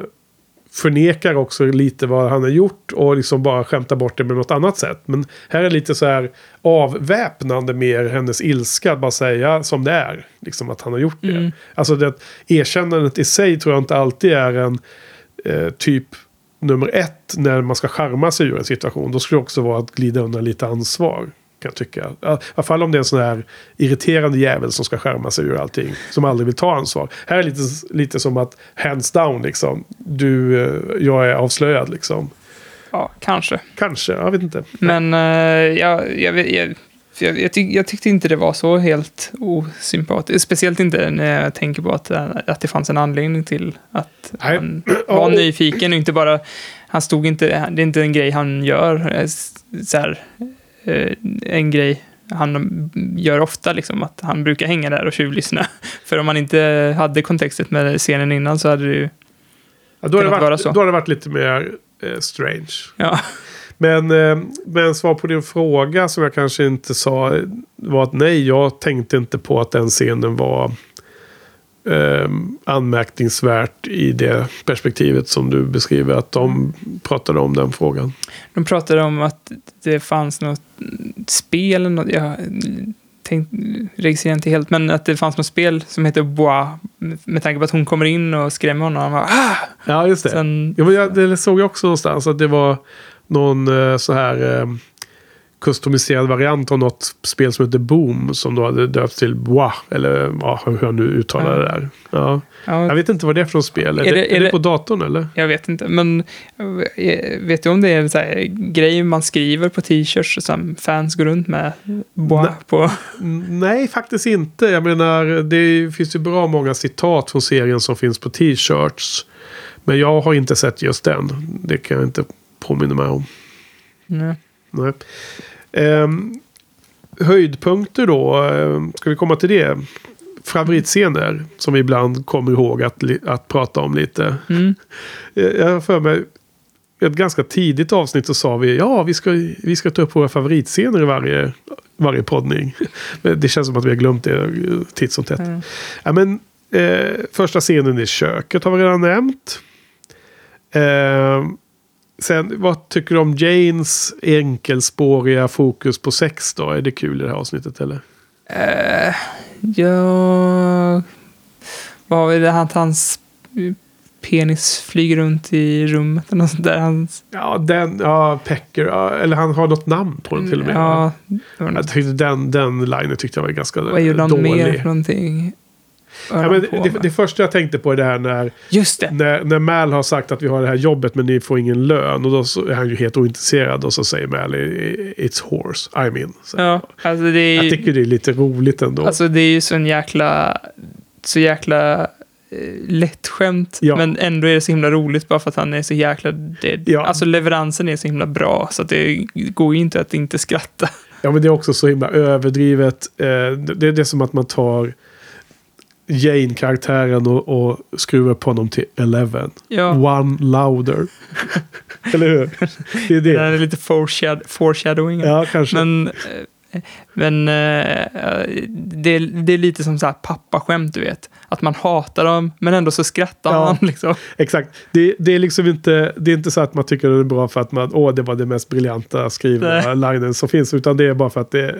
förnekar också lite vad han har gjort och liksom bara skämta bort det med något annat sätt. Men här är lite så här avväpnande mer hennes ilska. Att bara säga som det är. Liksom att han har gjort det. Mm. Alltså det erkännandet i sig tror jag inte alltid är en eh, typ nummer ett när man ska skärma sig ur en situation. Då skulle det också vara att glida undan lite ansvar. Kan jag tycka. I alla fall om det är en sån här irriterande jävel som ska skärma sig ur allting. Som aldrig vill ta ansvar. Här är lite, lite som att hands down liksom. Du, eh, jag är avslöjad liksom. Ja, kanske. Kanske, jag vet inte. Men eh, jag, jag, jag, jag, tyck, jag tyckte inte det var så helt osympatiskt. Speciellt inte när jag tänker på att, eh, att det fanns en anledning till att Nej. han var Och- nyfiken och inte bara... Han stod inte... Det är inte en grej han gör. Så här, en grej han gör ofta, liksom, att han brukar hänga där och tjuvlyssna. [LAUGHS] För om man inte hade kontextet med scenen innan så hade det ju... Ja, då, kunnat vara varit, så. då har det varit lite mer eh, strange. Ja, Men, eh, men svar på din fråga som jag kanske inte sa eh, var att nej, jag tänkte inte på att den scenen var eh, anmärkningsvärt i det perspektivet som du beskriver. Att de pratade om den frågan. De pratade om att det fanns något spel, något, jag tänkte, registrerar inte helt, men att det fanns något spel som heter Bois, med tanke på att hon kommer in och skrämmer honom. Han bara, ah! Ja, just det. Sen, Ja, men jag, det såg jag också någonstans att det var någon eh, så här eh, kustomiserad variant av något spel som heter Boom som då hade döpts till Bois. Eller ja, hur jag nu uttalar det där. Ja. ja, Jag vet inte vad det är för något spel. Är, Är det, är är det det- på datorn eller? Jag vet inte, men eh, vet du om det är en så här grej man skriver på t-shirts som fans går runt med? Bois Nej. på. Nej, faktiskt inte. Jag menar, det finns ju bra många citat från serien som finns på t-shirts. Men jag har inte sett just den. Det kan jag inte påminna mig om. Nej. Nej. Ehm, höjdpunkter då. ehm, Ska vi komma till det? Favoritscener som vi ibland kommer ihåg att, att prata om lite. Mm. [LAUGHS] Eh, Jag har för mig ett ganska tidigt avsnitt så sa vi ja vi ska, vi ska ta upp våra favoritscener i varje, varje poddning. [LAUGHS] Men det känns som att vi har glömt det titt som tätt. Mm. Ja, men, eh, första scenen i köket har vi redan nämnt. Eh, sen, vad tycker du om Janes enkelspåriga fokus på sex då? Är det kul i det här avsnittet eller? Eh, ja... Vad har vi det? Att hans penis flyger runt i rummet eller något sånt där. Hans, Ja, den, ja, Pecker, ja, eller han har något namn på den till och med. ja, det var Jag tyckte den, den linen tyckte jag var ganska Vad gjorde han dålig. mer för någonting? Ja, men det, det första jag tänkte på är det här när, Just det! när, när Mal har sagt att vi har det här jobbet men ni får ingen lön. Och då är han ju helt ointresserad och så säger Mal It's horse, I mean. Så. Ja, alltså det är Jag tycker det är lite roligt ändå. alltså det är ju så en jäkla, så jäkla eh, lättskämt. Ja. Men ändå är det så himla roligt bara för att han är så jäkla dead. Ja. Alltså leveransen är så himla bra så att det går ju inte att inte skratta. Ja men det är också så himla överdrivet. Eh, det, det är som att man tar Jane-karaktären och, och skruvar på honom till 11. Ja. One louder. [LAUGHS] Eller hur? Det är Det det. är lite foreshad foreshadowing. Ja, kanske. Men, men eh, det, det är lite som så här pappaskämt, du vet. Att man hatar dem, men ändå så skrattar Ja. man. Liksom. Exakt. Det, det är liksom inte, det är inte så att man tycker det är bra för att man, åh det var det mest briljanta skrivna [LAUGHS] linen som finns. Utan det är bara för att det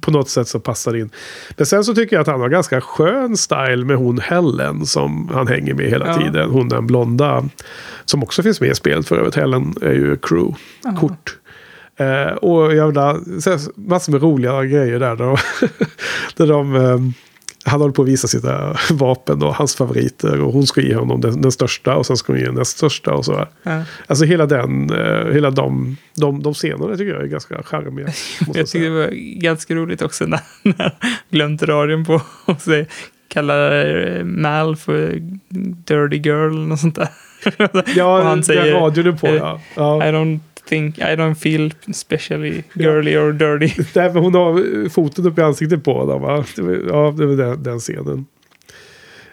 på något sätt så passar in. Men sen så tycker jag att han har ganska skön style med hon Helen som han hänger med hela Ja. tiden. Hon den blonda. Som också finns med i spelet för övrigt. Helen är ju crew. Kort. Eh, och jag här, massor med roliga grejer där. De, [LAUGHS] där de eh, han håller på att visa sina [LAUGHS] vapen och hans favoriter. Och hon ska ge honom den, den största och sen ska hon ge näst största och så. Ja. Alltså hela den, eh, hela de, de, de scenerna tycker jag är ganska charmiga. [LAUGHS] måste Jag tycker det var ganska roligt också när, när glömt radion på och säger, kallar eh, Mal för dirty girl något sånt där. Ja, och han den säger, radion är på eh, ja. ja. I don't think, I don't feel especially girly or dirty. [LAUGHS] Nej, men hon har eh, foten upp i ansiktet på honom va? Det ja, det var den, den scenen.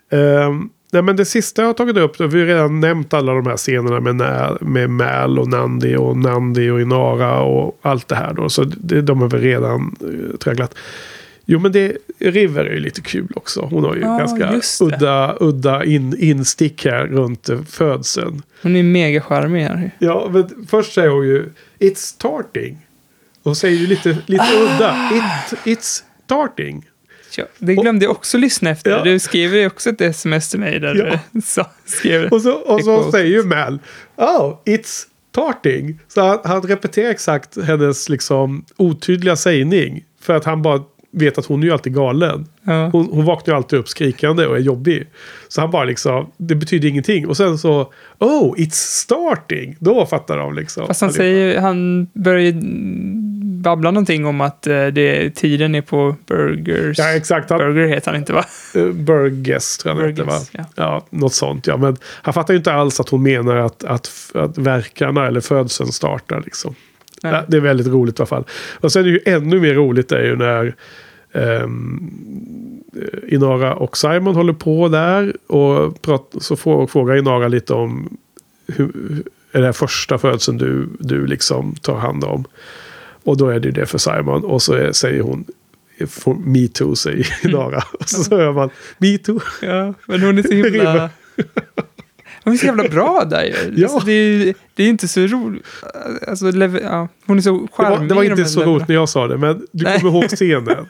Um, nej, men det sista jag har tagit upp, vi har redan nämnt alla de här scenerna med, med Mal och Nandi och Nandi och Inara och allt det här då. Så det, de har vi redan uh, tragglat. Jo men det, River är ju lite kul också. Hon har ju Ja, ganska udda, udda in, instick här runt uh, födseln. Hon är mega charmig här. Ja, men först säger hon ju It's starting. Och säger ju lite, lite udda. It, it's starting. Ja, det glömde jag också lyssna efter. Ja. Du skrev ju också ett sms till mig där Ja. du [LAUGHS] sa, skrev Och så, och så säger ju Mal Oh, it's starting. Så han, han repeterar exakt hennes liksom otydliga sägning. För att han bara vet att hon är ju alltid galen. Ja. Hon, hon vaknar ju alltid upp skrikande och är jobbig. Så han bara liksom, det betyder ingenting. Och sen så, oh, it's starting. Då fattar de liksom. Fast han allihopa. säger, han börjar ju babbla någonting om att eh, det, tiden är på Burgers. Ja, exakt. Han, Burger heter han inte va? Uh, Burgess tror jag han heter va? Ja. Ja, något sånt ja. Men han fattar ju inte alls att hon menar att, att, att verkarna eller födseln startar liksom. Ja, det är väldigt roligt i alla fall. Och sen är det ju ännu mer roligt är ju när ehm, Inara och Simon håller på där. Och prat, så frågar Inara lite om hur, är det här första födseln du, du liksom tar hand om. Och då är det ju det för Simon. Och så är, säger hon får me too, säger [LAUGHS] Nara. Och så hör man me too. Ja, men hon är så [LAUGHS] himla... Hon är så jävla bra där ju. [LAUGHS] Ja. Alltså, det, är, det är inte så roligt. Alltså, ja, hon är så Det var, charmig. det var i de inte så roligt när jag sa det, men du Nej. kommer ihåg scenen.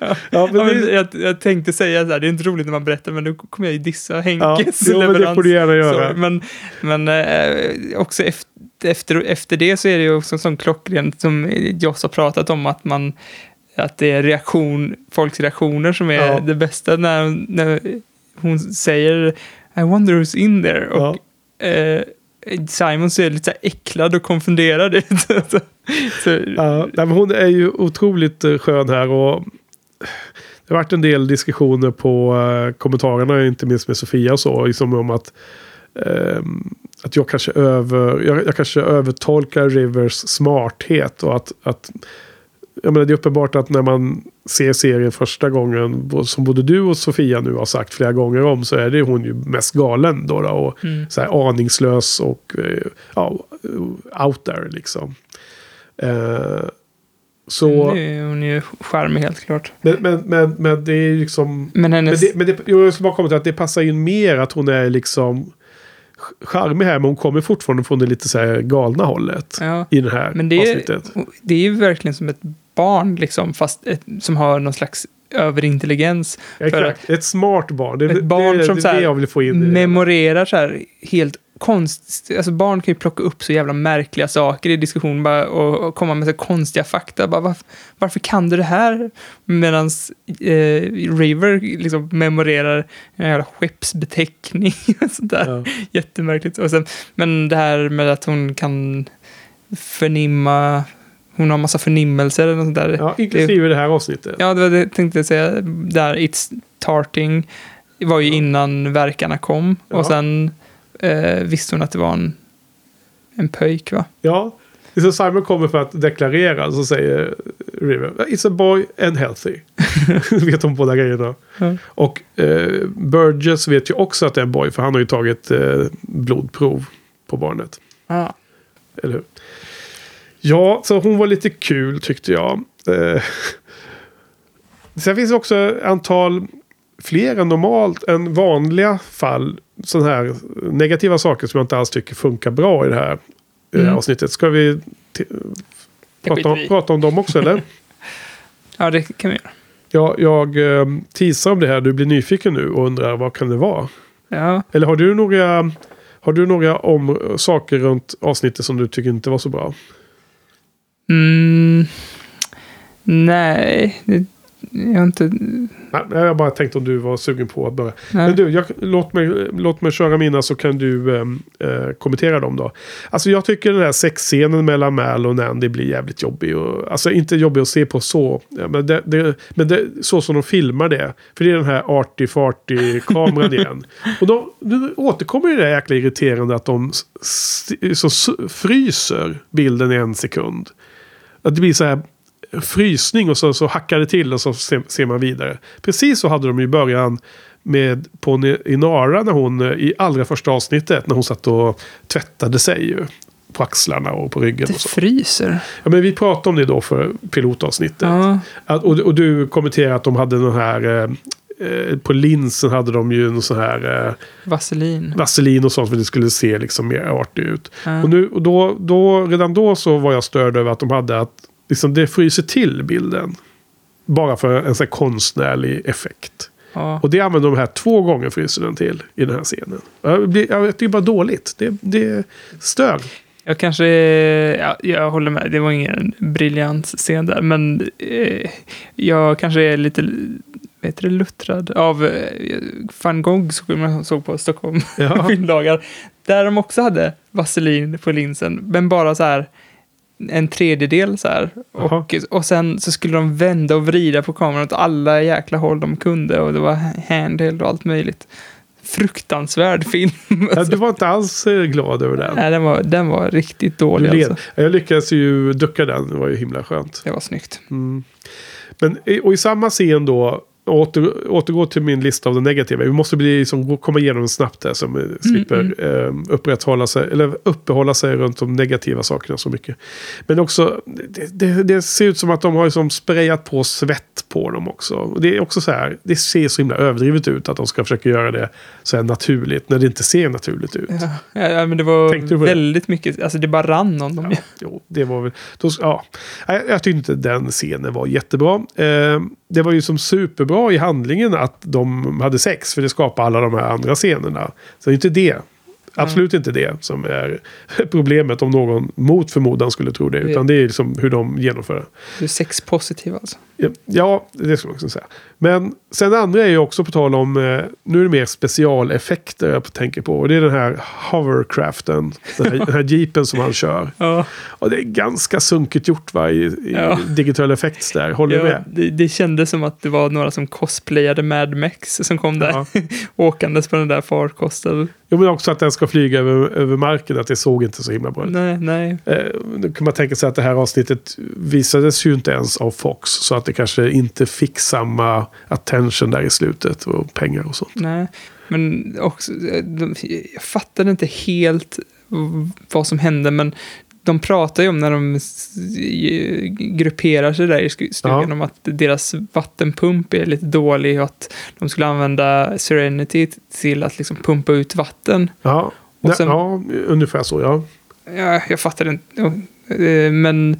ja, [LAUGHS] Ja, men men det, jag, jag tänkte säga så här, det är inte roligt när man berättar, men nu kommer jag ju dissa ja, Henkes jo, men det leverans. får du gärna göra. Så, men men eh, också efter, efter, efter det så är det ju också som klockrent som Joss har pratat om att man att det är reaktion, folks reaktioner som är Ja. det bästa när, när hon säger I wonder who's in there. Och eh, Simon ser lite äcklad och konfunderad ut. [LAUGHS] så, Ja, men hon är ju otroligt eh, skön här. och Det har varit en del diskussioner på eh, kommentarerna, inte minst med Sofia och så, liksom om att, ehm, att jag, kanske över, jag, jag kanske övertolkar Rivers smarthet. Och att, att jag menar, det är uppenbart att när man ser serien första gången, som både du och Sofia nu har sagt flera gånger om, så är det hon ju mest galen då. då och Mm. så här aningslös och eh, ja, out there liksom. Eh, så, hon, är, hon är ju charmig helt klart. men, men, men, men det är ju liksom... Men Men hennes... det, men det, jag ska bara komma till att det passar in mer att hon är liksom charmig här, men hon kommer fortfarande från det lite så här galna hållet ja. i det här Men det är, avsnittet. det är ju verkligen som ett barn, liksom, fast ett, som har någon slags överintelligens. Exakt, ett smart barn. Det, Ett barn det, som det, så är här jag vill få in. memorerar så här helt konst... Alltså barn kan ju plocka upp så jävla märkliga saker i diskussion bara, och, och komma med så konstiga fakta. Bara, varför, varför kan du det här? Medan eh, River liksom memorerar en jävla skeppsbeteckning [LAUGHS] och sånt där. Ja. Jättemärkligt. Och sen, men det här med att hon kan förnimma... Hon har massa förnimmelser eller något sånt där. Ja, inklusive det här avsnittet. Ja, det var det jag tänkte säga. Där It's Tarting var ju innan verkarna kom. Ja. Och sen eh, visste hon att det var en, en pöjk, va? Ja. Det så Simon kommer för att deklarera så säger River It's a boy and healthy. [LAUGHS] vet hon båda grejerna. Ja. Och eh, Burgess vet ju också att det är en boy för han har ju tagit eh, blodprov på barnet. Ja. Eller hur? Ja, så hon var lite kul tyckte jag. Eh, [LAUGHS] sen finns det också antal fler än normalt än vanliga fall. Sådana här negativa saker som jag inte alls tycker funkar bra i det här eh, Mm. avsnittet. Ska vi prata, om, prata om dem också eller? [LAUGHS] ja, det kan vi göra. jag jag eh, teasar om det här. Du blir nyfiken nu och undrar vad kan det vara? Ja. Eller har du några, har du några om, saker runt avsnittet som du tycker inte var så bra? Mm, nej, det, jag har inte... Nej, jag bara tänkt om du var sugen på att börja. Nej. Men du, jag, låt, mig, låt mig köra mina så kan du ehm, eh, kommentera dem då. Alltså jag tycker den här sexscenen mellan Mal och Nandy blir jävligt jobbig. Och, alltså inte jobbig att se på så. Men det, det, men det, så som de filmar det. För det är den här arty-farty-kameran [LAUGHS] igen. Och då, nu återkommer det jäkla irriterande att de så fryser bilden i en sekund. Att det blir så här frysning och så, så hackar det till och så ser, ser man vidare. Precis så hade de i början med på Inara när hon eh, i allra första avsnittet när hon satt och tvättade sig ju. På axlarna och på ryggen Det och så. fryser. Ja, men vi pratade om det då för pilotavsnittet. Ja. Att, och, och du kommenterade att de hade den här... Eh, på linsen hade de ju någon sån här eh, Vaselin. vaselin och sånt för det skulle se liksom mer artigt ut. Ja. Och, nu, och då, då, redan då så var jag störd över att de hade att liksom, det fryser till bilden. Bara för en sån här konstnärlig effekt. Ja. Och det använder de här två gånger fryser den till i den här scenen. Jag, blir, jag tycker bara dåligt. Det, det stör. Jag kanske, ja, jag håller med, det var ingen briljant scen där, men eh, jag kanske är lite, vet du, luttrad av eh, van Gogh som man såg på Stockholm Ja. [LAUGHS] filmdagar. Där de också hade vaselin på linsen, men bara så här en tredjedel så här. Och, och sen så skulle de vända och vrida på kameran åt alla jäkla håll de kunde och det var handheld och allt möjligt. Fruktansvärd film. [LAUGHS] Ja, du var inte alls eh, glad över den. Nej, den var, den var riktigt dålig led. alltså. Jag lyckades ju ducka den. Det var ju himla skönt. Det var snyggt. Mm. Men, i- och i samma scen då åter, återgå till min lista av det negativa. Vi måste bli, liksom, komma igenom snabbt där. Så vi slipper eh, upprätthålla sig, eller uppehålla sig runt de negativa sakerna så mycket. Men också, det, det, det ser ut som att de har liksom sprayat på svett på dem också. Och det är också så här, det ser så himla överdrivet ut att de ska försöka göra det så här naturligt när det inte ser naturligt ut. Ja, ja, men det var på det? väldigt mycket, alltså det bara rann om dem. Ja, jo, det var väl... Då, ja. Nej, Jag tyckte inte den scenen var jättebra. Eh, det var ju som superbra i handlingen att de hade sex. För det skapar alla de här andra scenerna. Så det är inte det. Absolut inte det som är [LAUGHS] problemet om någon mot förmodan skulle tro det. Utan det är liksom hur de genomför det. Du är sexpositiv alltså. Ja, det ska man också säga. Men sen det andra är ju också på tal om, eh, nu är det mer specialeffekter jag tänker på. Och det är den här hovercraften, den här, [LAUGHS] den här jeepen som han kör. Ja, Och det är ganska sunkigt gjort va, i, i Ja. digital effects där. Håller du ja med? det, det kändes som att det var några som cosplayade Mad Max som kom där. Ja. [LAUGHS] Åkandes på den där farkosten. Jo, men också att den ska flyga över, över marken, att det såg inte så himla bra ut. Nej, nej. Eh, nu kan man tänka sig att det här avsnittet visades ju inte ens av Fox. Så att det kanske inte fick samma attention där i slutet och pengar och sånt. Nej, men också, jag fattade inte helt vad som hände, men de pratar ju om när de grupperar sig där i stugan Ja. om att deras vattenpump är lite dålig och att de skulle använda Serenity till att liksom pumpa ut vatten. Ja, Och sen- ja ungefär så ja. Ja, jag fattade inte, eh, men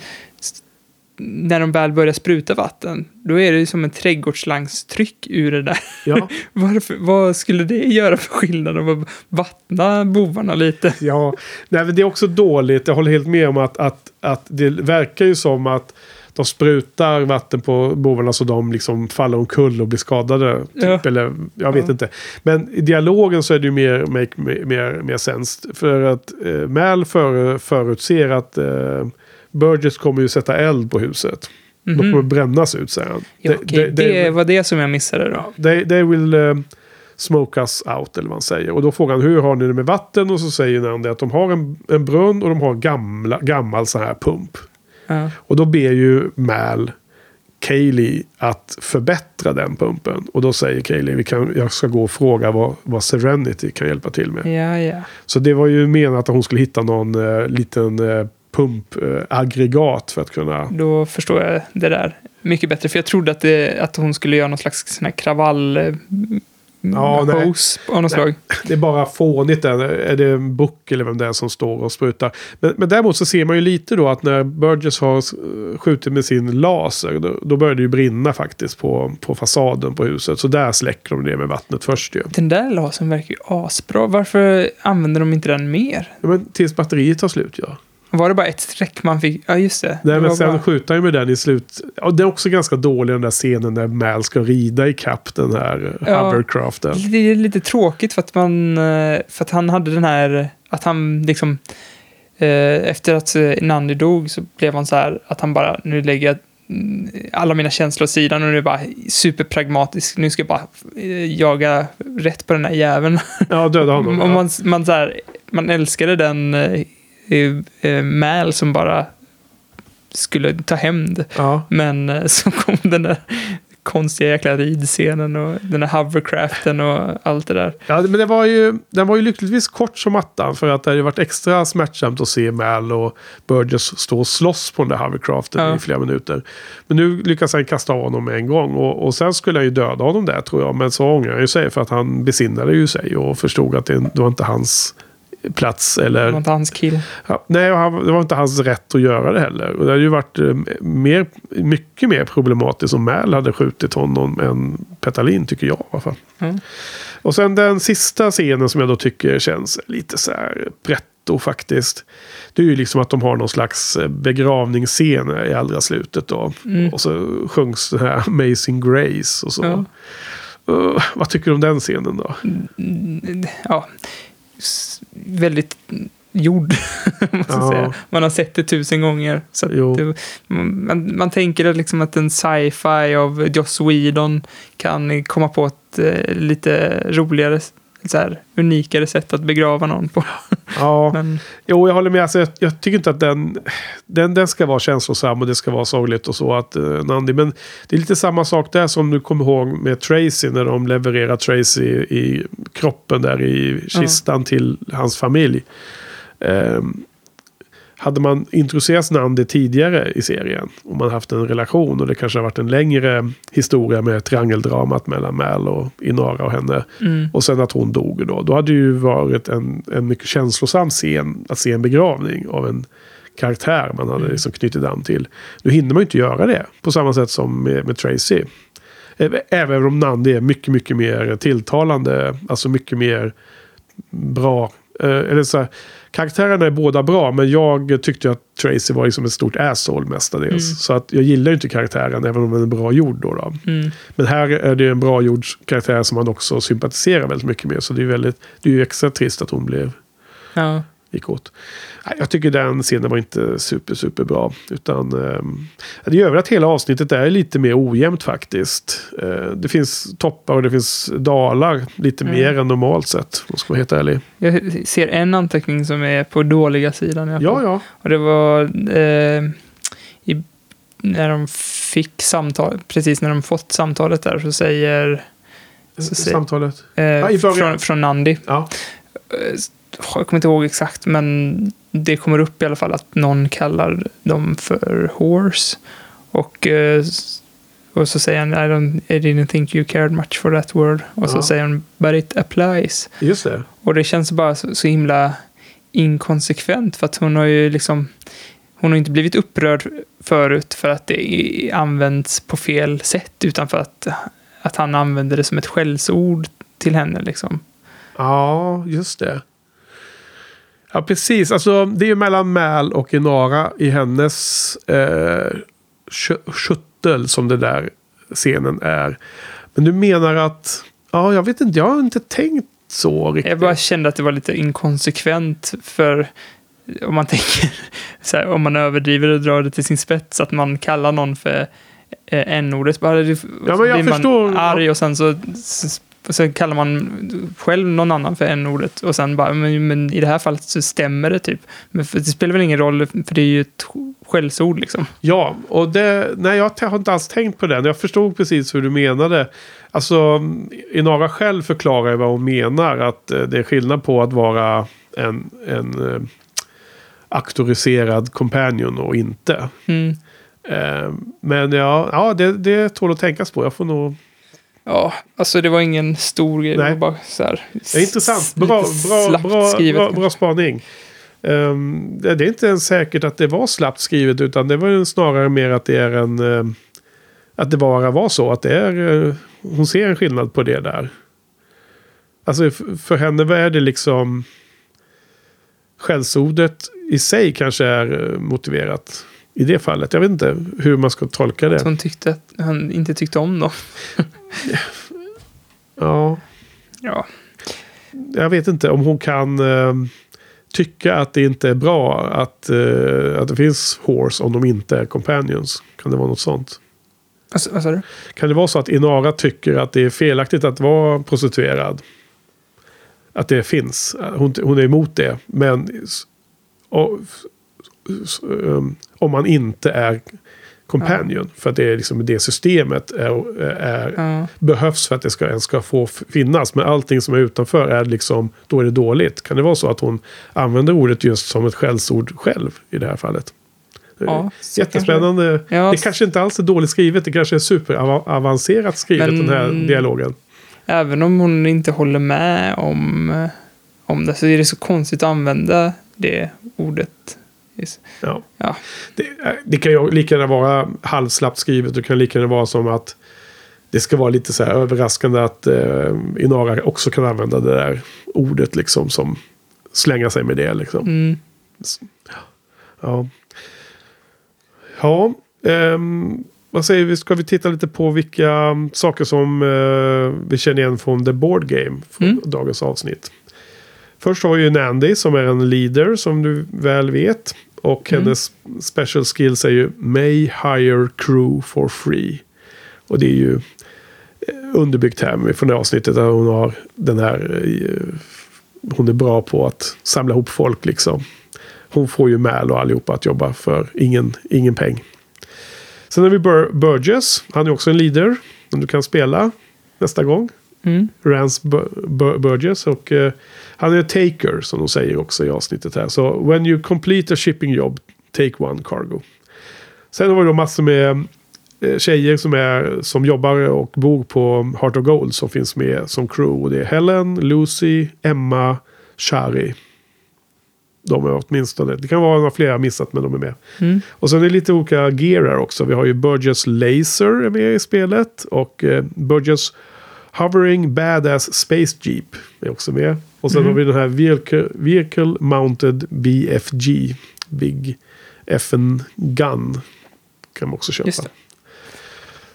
när de väl börjar spruta vatten, då är det ju som en trädgårdslangstryck ur det där. Ja, [LAUGHS] Varför, vad skulle det göra för skillnad om att vattna bovarna lite? ja. Nej, men det är också dåligt. Jag håller helt med om att, att, att det verkar ju som att de sprutar vatten på bovarna så de liksom faller omkull och blir skadade. Typ, Ja. Eller jag vet Ja. inte. Men i dialogen så är det ju mer, make, mer, mer, mer sens. För att eh, Mal för, förutser att eh, Burgess kommer ju sätta eld på huset. De Mhm. kommer brännas ut säger han. They- okej, they- they- det var det som jag missade då. They, they will eh, smoke us out eller vad han säger. Och då frågar han hur har ni det med vatten? Och så säger han det att de har en, en brunn och de har gamla, gammal sån här pump. Ja. Och då ber ju Mal Kaylee att förbättra den pumpen. Och då säger Kaylee vi kan, jag ska gå och fråga vad, vad Serenity kan hjälpa till med. Ja, ja. Så det var ju menat att hon skulle hitta någon eh, liten eh, pumpaggregat för att kunna... Då förstår jag det där mycket bättre. För jag trodde att, det, att hon skulle göra någon slags sån här kravall eh, Ja, hose av något slag. [LAUGHS] Det är bara fånigt där. Är det en bock eller vem det är som står och sprutar? Men, men däremot så ser man ju lite då att när Burgess har skjutit med sin laser. Då, då börjar det ju brinna faktiskt på, på fasaden på huset. Så där släcker de det med vattnet först ju. Den där lasern verkar ju asbra. Varför använder de inte den mer? Ja, men tills batteriet tar slut ja. Var det bara ett streck man fick? Ja, just det. Nej, det men sen bara... skjuter han ju med den i slut. Ja, det är också ganska dålig den där scenen när Mal ska rida i kapp den här Ja. hovercraften. Det är lite tråkigt för att, man, eh, för att han hade den här, att han liksom, eh, efter att eh, Nandi dog så blev han så här att han bara, nu lägger jag mm, alla mina känslor åt sidan och nu är bara superpragmatisk. Nu ska jag bara eh, jaga rätt på den här jäveln. Ja, döda honom. [LAUGHS] Och man, man, så här, man älskade den eh, Mal som bara skulle ta hämnd. Ja. Men eh, [LAUGHS] så kom den där konstiga jäkla ridscenen och den där hovercraften och allt det där. Ja, men det var ju, den var ju lyckligtvis kort som attan. För att det hade varit extra smärtsamt att se Mal och Burgess stå och slåss på den där hovercraften Ja. i flera minuter. Men nu lyckas han kasta av honom en gång. Och, och sen skulle han ju döda honom där tror jag. Men så ångrar han ju sig för att han besinnade ju sig och förstod att det, det var inte hans plats. Det Eller, var inte hans kill. ja, nej, han, det var inte hans rätt att göra det heller. Och det hade ju varit eh, mer, mycket mer problematiskt om Mal hade skjutit honom än Petalin tycker jag i alla fall. Mm. Och sen den sista scenen som jag då tycker känns lite så här pretto faktiskt. Det är ju liksom att de har någon slags eh, begravningsscen i allra slutet då. Mm. Och så sjungs den här Amazing Grace och så. Ja. Uh, vad tycker du om den scenen då? Mm, Ja, s- väldigt gjord, [LAUGHS] Ja. säga. Man har sett det tusen gånger. Så det, man, man tänker att liksom att en sci-fi av Joss Whedon kan komma på ett eh, lite roligare så här, unikare sätt att begrava någon på. Ja, [LAUGHS] Men, jo jag håller med. Alltså, jag, jag tycker inte att den, den, den ska vara känslosam och det ska vara sorgligt och så. Att, uh, Nandi, men det är lite samma sak där som du kommer ihåg med Tracy när de levererar Tracy i, i kroppen där i kistan till hans familj. Ehm, hade man introducerat Nandi tidigare i serien och man haft en relation och det kanske har varit en längre historia med triangeldramat mellan Mal och Inara och henne. mm, Och sen att hon dog då. Då hade det ju varit en, en mycket känslosam scen att se en begravning av en karaktär man hade liksom knutit an till. Nu hinner man ju inte göra det på samma sätt som med, med Tracy. Även om Nandi är mycket, mycket mer tilltalande. Alltså mycket mer bra. Eh, eller så här, karaktärerna är båda bra, men jag tyckte att Tracy var liksom ett stort asshole mestadels. Mm. Så att jag gillar ju inte karaktären, även om den är bra gjord. Då, då. mm, Men här är det en bra gjord karaktär som man också sympatiserar väldigt mycket med. Så det är, väldigt, det är ju extra trist att hon blev, ja. Gick åt. Nej, Jag tycker den scenen var inte super, super bra. Utan ehm, det gör väl att hela avsnittet är lite mer ojämnt faktiskt. Eh, det finns toppar och det finns dalar lite Mm. mer än normalt sett. Om jag ska vara helt ärlig. Jag ser en anteckning som är på dåliga sidan. Ja, ja. Och det var eh, i, när de fick samtal, precis när de fått samtalet där så säger, så säger Samtalet. eh, början. från, från Nandi. Ja. Jag kommer inte ihåg exakt, men det kommer upp i alla fall att någon kallar dem för horse. Och, eh, och så säger han, I, don't, I didn't think you cared much for that word. Och så Ja. säger han, but it applies. Just det. Och det känns bara så, så himla inkonsekvent för att hon har ju liksom hon har inte blivit upprörd förut för att det används på fel sätt utan för att, att han använder det som ett skällsord till henne liksom. Ja, just det. Ja, precis. Alltså, det är ju mellan Mal och Inara i hennes eh, kö- köttel som det där scenen är. Men du menar att... Ja, jag vet inte. Jag har inte tänkt så riktigt. Jag bara kände att det var lite inkonsekvent för om man tänker [LAUGHS] här, om man överdriver och drar det till sin spets att man kallar någon för eh, n-ordet. Bara, Ja, men jag blir förstår. man arg och sen så, så kallar man själv någon annan för n-ordet och sen bara, men, men i det här fallet så stämmer det typ. Men det spelar väl ingen roll för det är ju ett skällsord liksom. Ja, och det, nej, jag har inte alls tänkt på den. Jag förstod precis hur du menade. Alltså, Inara själv förklarar ju vad hon menar. Att eh, det är skillnad på att vara en, en eh, auktoriserad companion och inte. Mm. Eh, men ja, ja det, det tål att tänkas på. Jag får nog... Ja, alltså det var ingen stor grej. Det Nej. var bara så här. Ja, intressant. Bra, bra, bra, skrivet bra, bra spaning. Ehm, det det är inte ens säkert att det var slappt skrivet. Utan det var ju snarare mer att det är en... eh, att det bara var så. Att det är... eh, hon ser en skillnad på det där. Alltså för henne är det liksom... Skällsordet i sig kanske är eh, motiverat. I det fallet. Jag vet inte hur man ska tolka det. Att hon tyckte att han inte tyckte om dem. [LAUGHS] [LAUGHS] Ja. Ja. jag vet inte om hon kan eh, tycka att det inte är bra att, eh, att det finns horse om de inte är companions. Kan det vara något sånt? Alltså, vad sa du? Kan det vara så att Inara tycker att det är felaktigt att vara prostituerad? Att det finns. Hon, hon är emot det. Men och, um, om man inte är companion. För att det är liksom det systemet är, är, Ja. behövs för att det ska, ens ska få finnas. Men allting som är utanför är liksom, då är det dåligt. Kan det vara så att hon använder ordet just som ett skällsord själv i det här fallet? Ja, Jättespännande. Ja, det kanske inte alls är dåligt skrivet. Det kanske är superavancerat skrivet Men- den här dialogen. Även om hon inte håller med om, om det så är det så konstigt att använda det ordet. Ja. Ja. Det, det kan ju lika gärna vara halvslappt skrivet. Det kan lika gärna vara som att det ska vara lite så här överraskande att eh, Inara också kan använda det där ordet liksom som slänga sig med det liksom. Mm. Ja. Ja. ehm, vad säger vi? Ska vi titta lite på vilka mm, saker som eh, vi känner igen från The Board Game. Från Mm. dagens avsnitt. Först har vi ju Nandy som är en leader som du väl vet. Och Mm. hennes special skills är ju May hire crew for free. Och det är ju eh, underbyggt här från det avsnittet. Där hon har den här... eh, Hon är bra på att samla ihop folk liksom. Hon får ju Mal och allihopa att jobba för ingen, ingen peng. Sen har vi Bur- Burgess. Han är också en leader. Som du kan spela nästa gång. Mm. Rance Bur- Bur- Burgess. Och eh, han är taker som de säger också i avsnittet här. Så when you complete a shipping job, take one cargo. Sen har vi då massor med eh, tjejer som, är, som jobbar och bor på Heart of Gold som finns med som crew. Och det är Helen, Lucy, Emma, Shari. De är åtminstone. Det kan vara några fler jag missat men de är med. Mm. Och sen är det lite olika gear här också. Vi har ju Burgess Laser är med i spelet. Och eh, Burgess Hovering Badass Space Jeep är också med. Och sen Mm. har vi den här Vehicle, Vehicle Mounted BFG. Big FN Gun. Kan man också köpa.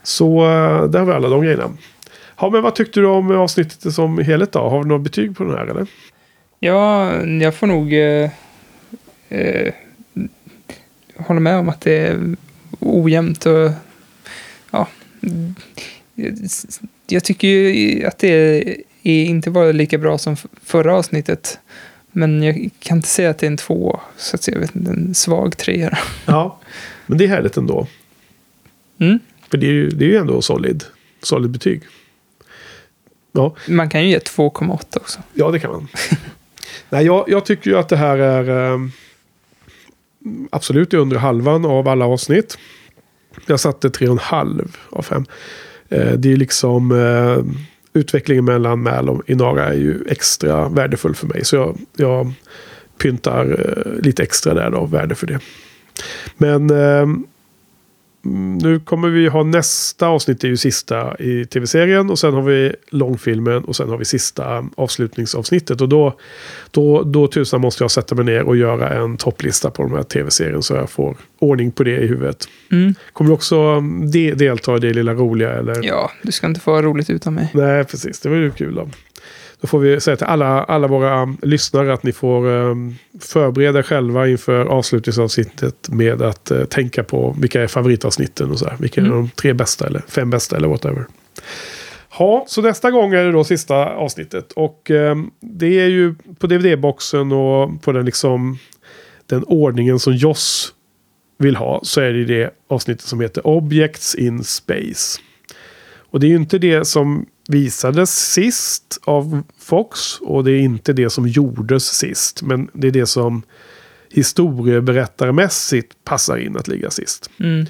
Så eh, där har vi alla de grejerna. Ja, men vad tyckte du om avsnittet som helhet då? Har du några betyg på den här eller? Ja, jag får nog eh, eh, hålla med om att det är ojämnt och ja. Jag tycker ju att det är inte var lika bra som förra avsnittet. Men jag kan inte säga att det är en två, så att säga, jag vet inte, en svag trea. [LAUGHS] Ja, men det är härligt ändå. Mm. För det är ju, det är ju ändå solid, solid betyg. Ja, Man kan ju ge 2,8 också. ja det kan man. [LAUGHS] Nej, jag, jag tycker ju att det här är eh, absolut under halvan av alla avsnitt. Jag satte 3,5 av 5. Eh, det är liksom eh, utvecklingen mellan Mal och Inara är ju extra värdefull för mig. Så jag, jag pyntar eh, lite extra där då, värde för det. Men eh, nu kommer vi ha nästa avsnitt, det är ju sista i tv-serien. Och sen har vi långfilmen och sen har vi sista avslutningsavsnittet. Och då, då, då tusan måste jag sätta mig ner och göra en topplista på de här tv-serien. Så jag får ordning på det i huvudet. Mm. Kommer du också de, delta i det lilla roliga? Eller? Ja, du ska inte få ha roligt utan mig. Nej, precis. Det var ju kul då. Då får vi säga till alla, alla våra um, lyssnare att ni får um, förbereda er själva inför avslutningsavsnittet med att uh, tänka på vilka är favoritavsnitten och så här. Vilka är Mm. de tre bästa eller fem bästa eller whatever. Ja, så nästa gång är det då sista avsnittet. Och um, det är ju på DVD-boxen och på den liksom den ordningen som Joss vill ha så är det det avsnittet som heter Objects in Space. Och det är ju inte det som visades sist av Fox. Och det är inte det som gjordes sist. Men det är det som historieberättarmässigt passar in att ligga sist. Mm.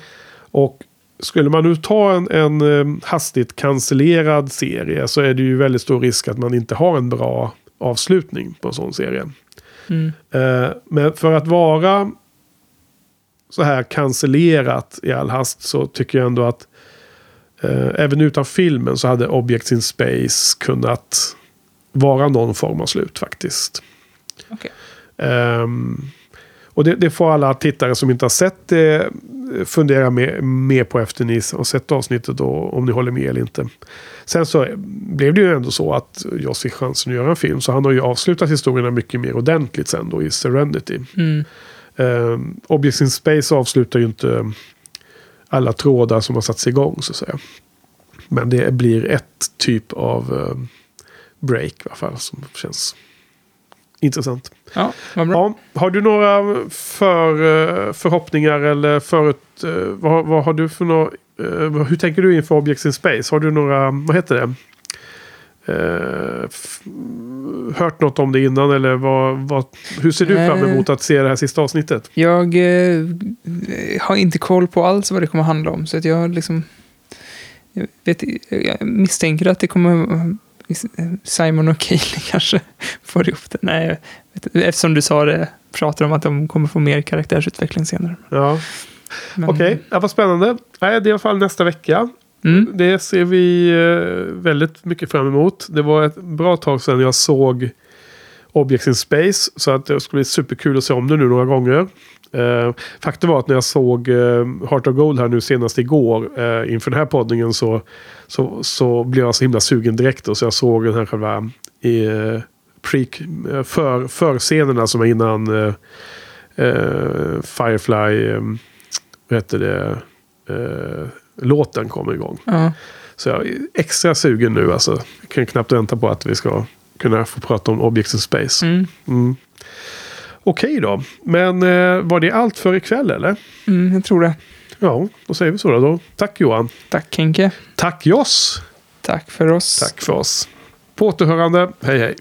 Och skulle man nu ta en, en eh, hastigt cancellerad serie så är det ju väldigt stor risk att man inte har en bra avslutning på en sån serie. Mm. Eh, men för att vara så här cancellerat i all hast så tycker jag ändå att även utan filmen så hade Objects in Space kunnat vara någon form av slut faktiskt. Okej. Ehm, och det, det får alla tittare som inte har sett det fundera med, med på efter ni har sett avsnittet och om ni håller med eller inte. Sen så blev det ju ändå så att jag fick chansen att göra en film. Så han har ju avslutat historierna mycket mer ordentligt sen då i Serenity. Mm. Um, Objects in Space avslutar ju inte alla trådar som har satts igång så att säga. Men det blir ett typ av eh, break i alla fall som känns intressant. Ja, vad bra. Ja, har du några för, eh, förhoppningar eller förut... eh, Vad, vad har du för några... Hur tänker du inför Objects in Space? Har du några... Vad heter det? Eh, hört något om det innan eller vad, vad, hur ser du fram emot att se det här sista avsnittet? Jag eh, har inte koll på alls vad det kommer handla om. Så att jag liksom... Jag, vet, jag misstänker att det kommer... Simon och Kaeli [LAUGHS] kanske får ihop det. Nej, eftersom du sa det, pratar om att de kommer få mer karaktärsutveckling senare. Ja, okej. Ja, vad spännande. Nej, det är i alla fall nästa vecka. Mm. Det ser vi eh, väldigt mycket fram emot. Det var ett bra tag sedan jag såg Objects in Space. Så att det skulle bli superkul att se om det nu några gånger. Eh, faktum var att när jag såg eh, Heart of Gold här nu senast igår inför den här poddningen så, så, så blev jag så himla sugen direkt. Och så jag såg den här själva uh, pre, för, förscenerna som är innan uh, Firefly, um, vad heter det, uh, låten kommer igång. Ja. Så jag är extra sugen nu alltså. Jag kan knappt vänta på att vi ska kunna få prata om Objects in Space. Mm. Mm. Okej då. Men eh, var det allt för ikväll eller? Mm, jag tror det. Ja, då säger vi så då. då. Tack Johan. Tack Henke. Tack Joss. Tack för oss. Tack för oss. På återhörande. Hej hej.